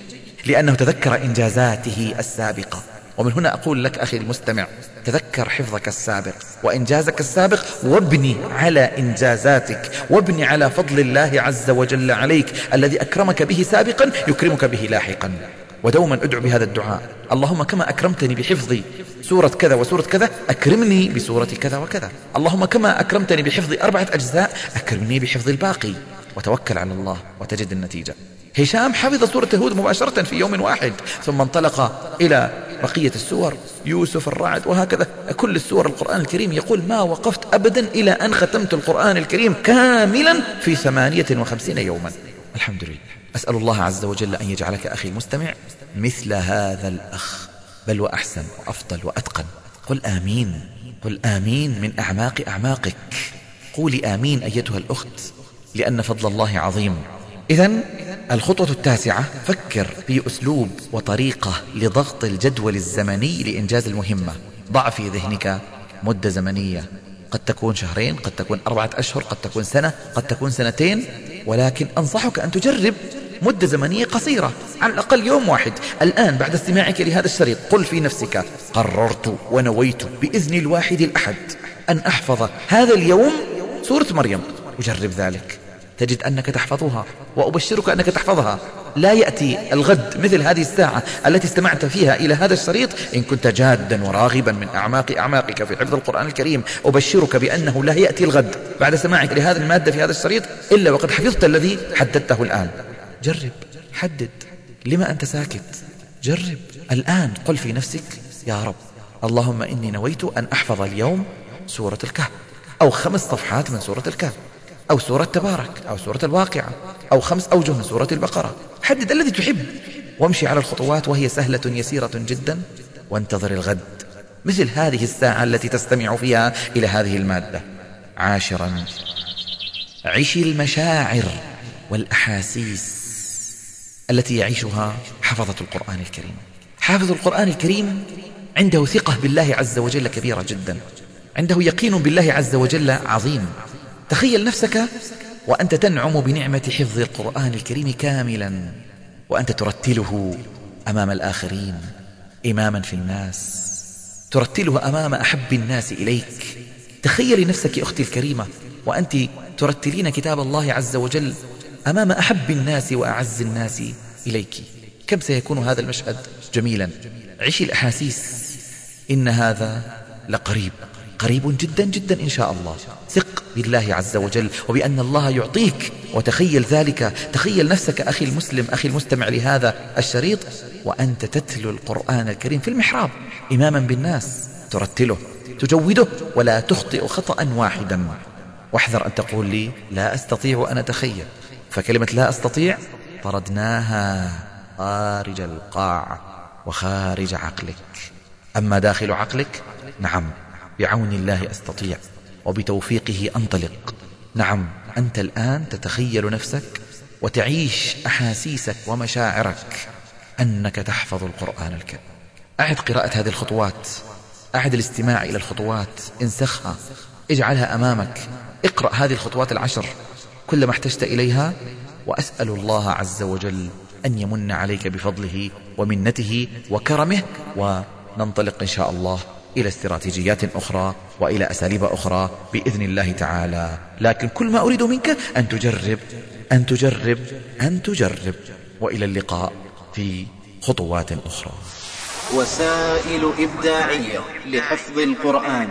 Speaker 4: لأنه تذكر إنجازاته السابقة. ومن هنا أقول لك أخي المستمع تذكر حفظك السابق. وإنجازك السابق وابني على إنجازاتك وابني على فضل الله عز وجل عليك الذي أكرمك به سابقا يكرمك به لاحقا. ودوما أدعو بهذا الدعاء. اللهم كما أكرمتني بحفظ سورة كذا وسورة كذا أكرمني بسورة كذا وكذا. اللهم كما أكرمتني بحفظ أربعة أجزاء أكرمني بحفظ الباقي. وتوكل على الله وتجد النتيجة. هشام حفظ سورة هود مباشرة في يوم واحد ثم انطلق إلى بقية السور يوسف الرعد وهكذا. كل السور القرآن الكريم يقول ما وقفت أبدا إلى أن ختمت القرآن الكريم كاملا في ثمانية وخمسين يوما. الحمد لله. أسأل الله عز وجل أن يجعلك أخي المستمع مثل هذا الأخ بل وأحسن وأفضل وأتقن. قل آمين قل آمين من أعماق أعماقك. قولي آمين أيتها الأخت لأن فضل الله عظيم. إذا الخطوة التاسعة فكر في أسلوب وطريقة لضغط الجدول الزمني لإنجاز المهمة. ضع في ذهنك مدة زمنية. قد تكون شهرين قد تكون أربعة أشهر قد تكون سنة قد تكون سنتين ولكن أنصحك أن تجرب مدة زمنية قصيرة على الأقل يوم واحد. الآن بعد استماعك لهذا الشريط قل في نفسك قررت ونويت بإذن الواحد الأحد أن أحفظ هذا اليوم سورة مريم. وجرب ذلك. تجد أنك تحفظها وأبشرك أنك تحفظها. لا يأتي الغد مثل هذه الساعة التي استمعت فيها إلى هذا الشريط. إن كنت جادا وراغبا من أعماق أعماقك في حفظ القرآن الكريم أبشرك بأنه لا يأتي الغد. بعد سماعك لهذه المادة في هذا الشريط إلا وقد حفظت الذي حددته الآن. جرب حدد. لما أنت ساكت؟ جرب. الآن قل في نفسك يا رب اللهم إني نويت أن أحفظ اليوم سورة الكهف أو خمس صفحات من سورة الكهف. أو سورة تبارك أو سورة الواقعة أو خمس أوجه من سورة البقرة. حدد الذي تحب. وامشي على الخطوات وهي سهلة يسيرة جدا. وانتظر الغد. مثل هذه الساعة التي تستمع فيها إلى هذه المادة. عاشرا. عش المشاعر والأحاسيس التي يعيشها حفظة القرآن الكريم. حافظ القرآن الكريم عنده ثقة بالله عز وجل كبيرة جدا. عنده يقين بالله عز وجل عظيم. تخيل نفسك وأنت تنعم بنعمة حفظ القرآن الكريم كاملا وأنت ترتله أمام الآخرين إماما في الناس ترتله أمام أحب الناس إليك. تخيلي نفسك أختي الكريمة وأنت ترتلين كتاب الله عز وجل أمام أحب الناس وأعز الناس إليك. كم سيكون هذا المشهد جميلا؟ عشي الأحاسيس إن هذا لقريب. قريب جدا جدا إن شاء الله. ثق بالله عز وجل وبأن الله يعطيك وتخيل ذلك. تخيل نفسك أخي المسلم أخي المستمع لهذا الشريط. وأنت تتلو القرآن الكريم في المحراب إماما بالناس ترتله تجوده ولا تخطئ خطأ واحدا. واحذر أن تقول لي لا أستطيع أن أتخيل. فكلمة لا أستطيع طردناها خارج القاع وخارج عقلك. أما داخل عقلك نعم بعون الله أستطيع وبتوفيقه أنطلق. نعم أنت الآن تتخيل نفسك وتعيش أحاسيسك ومشاعرك أنك تحفظ القرآن الكريم. أعد قراءة هذه الخطوات أعد الاستماع إلى الخطوات انسخها اجعلها أمامك. اقرأ هذه الخطوات العشر كلما احتجت إليها وأسأل الله عز وجل أن يمن عليك بفضله ومنته وكرمه وننطلق إن شاء الله إلى استراتيجيات أخرى وإلى أساليب أخرى بإذن الله تعالى. لكن كل ما أريد منك أن تجرب أن تجرب أن تجرب. وإلى اللقاء في خطوات أخرى.
Speaker 1: وسائل إبداعية لحفظ القرآن.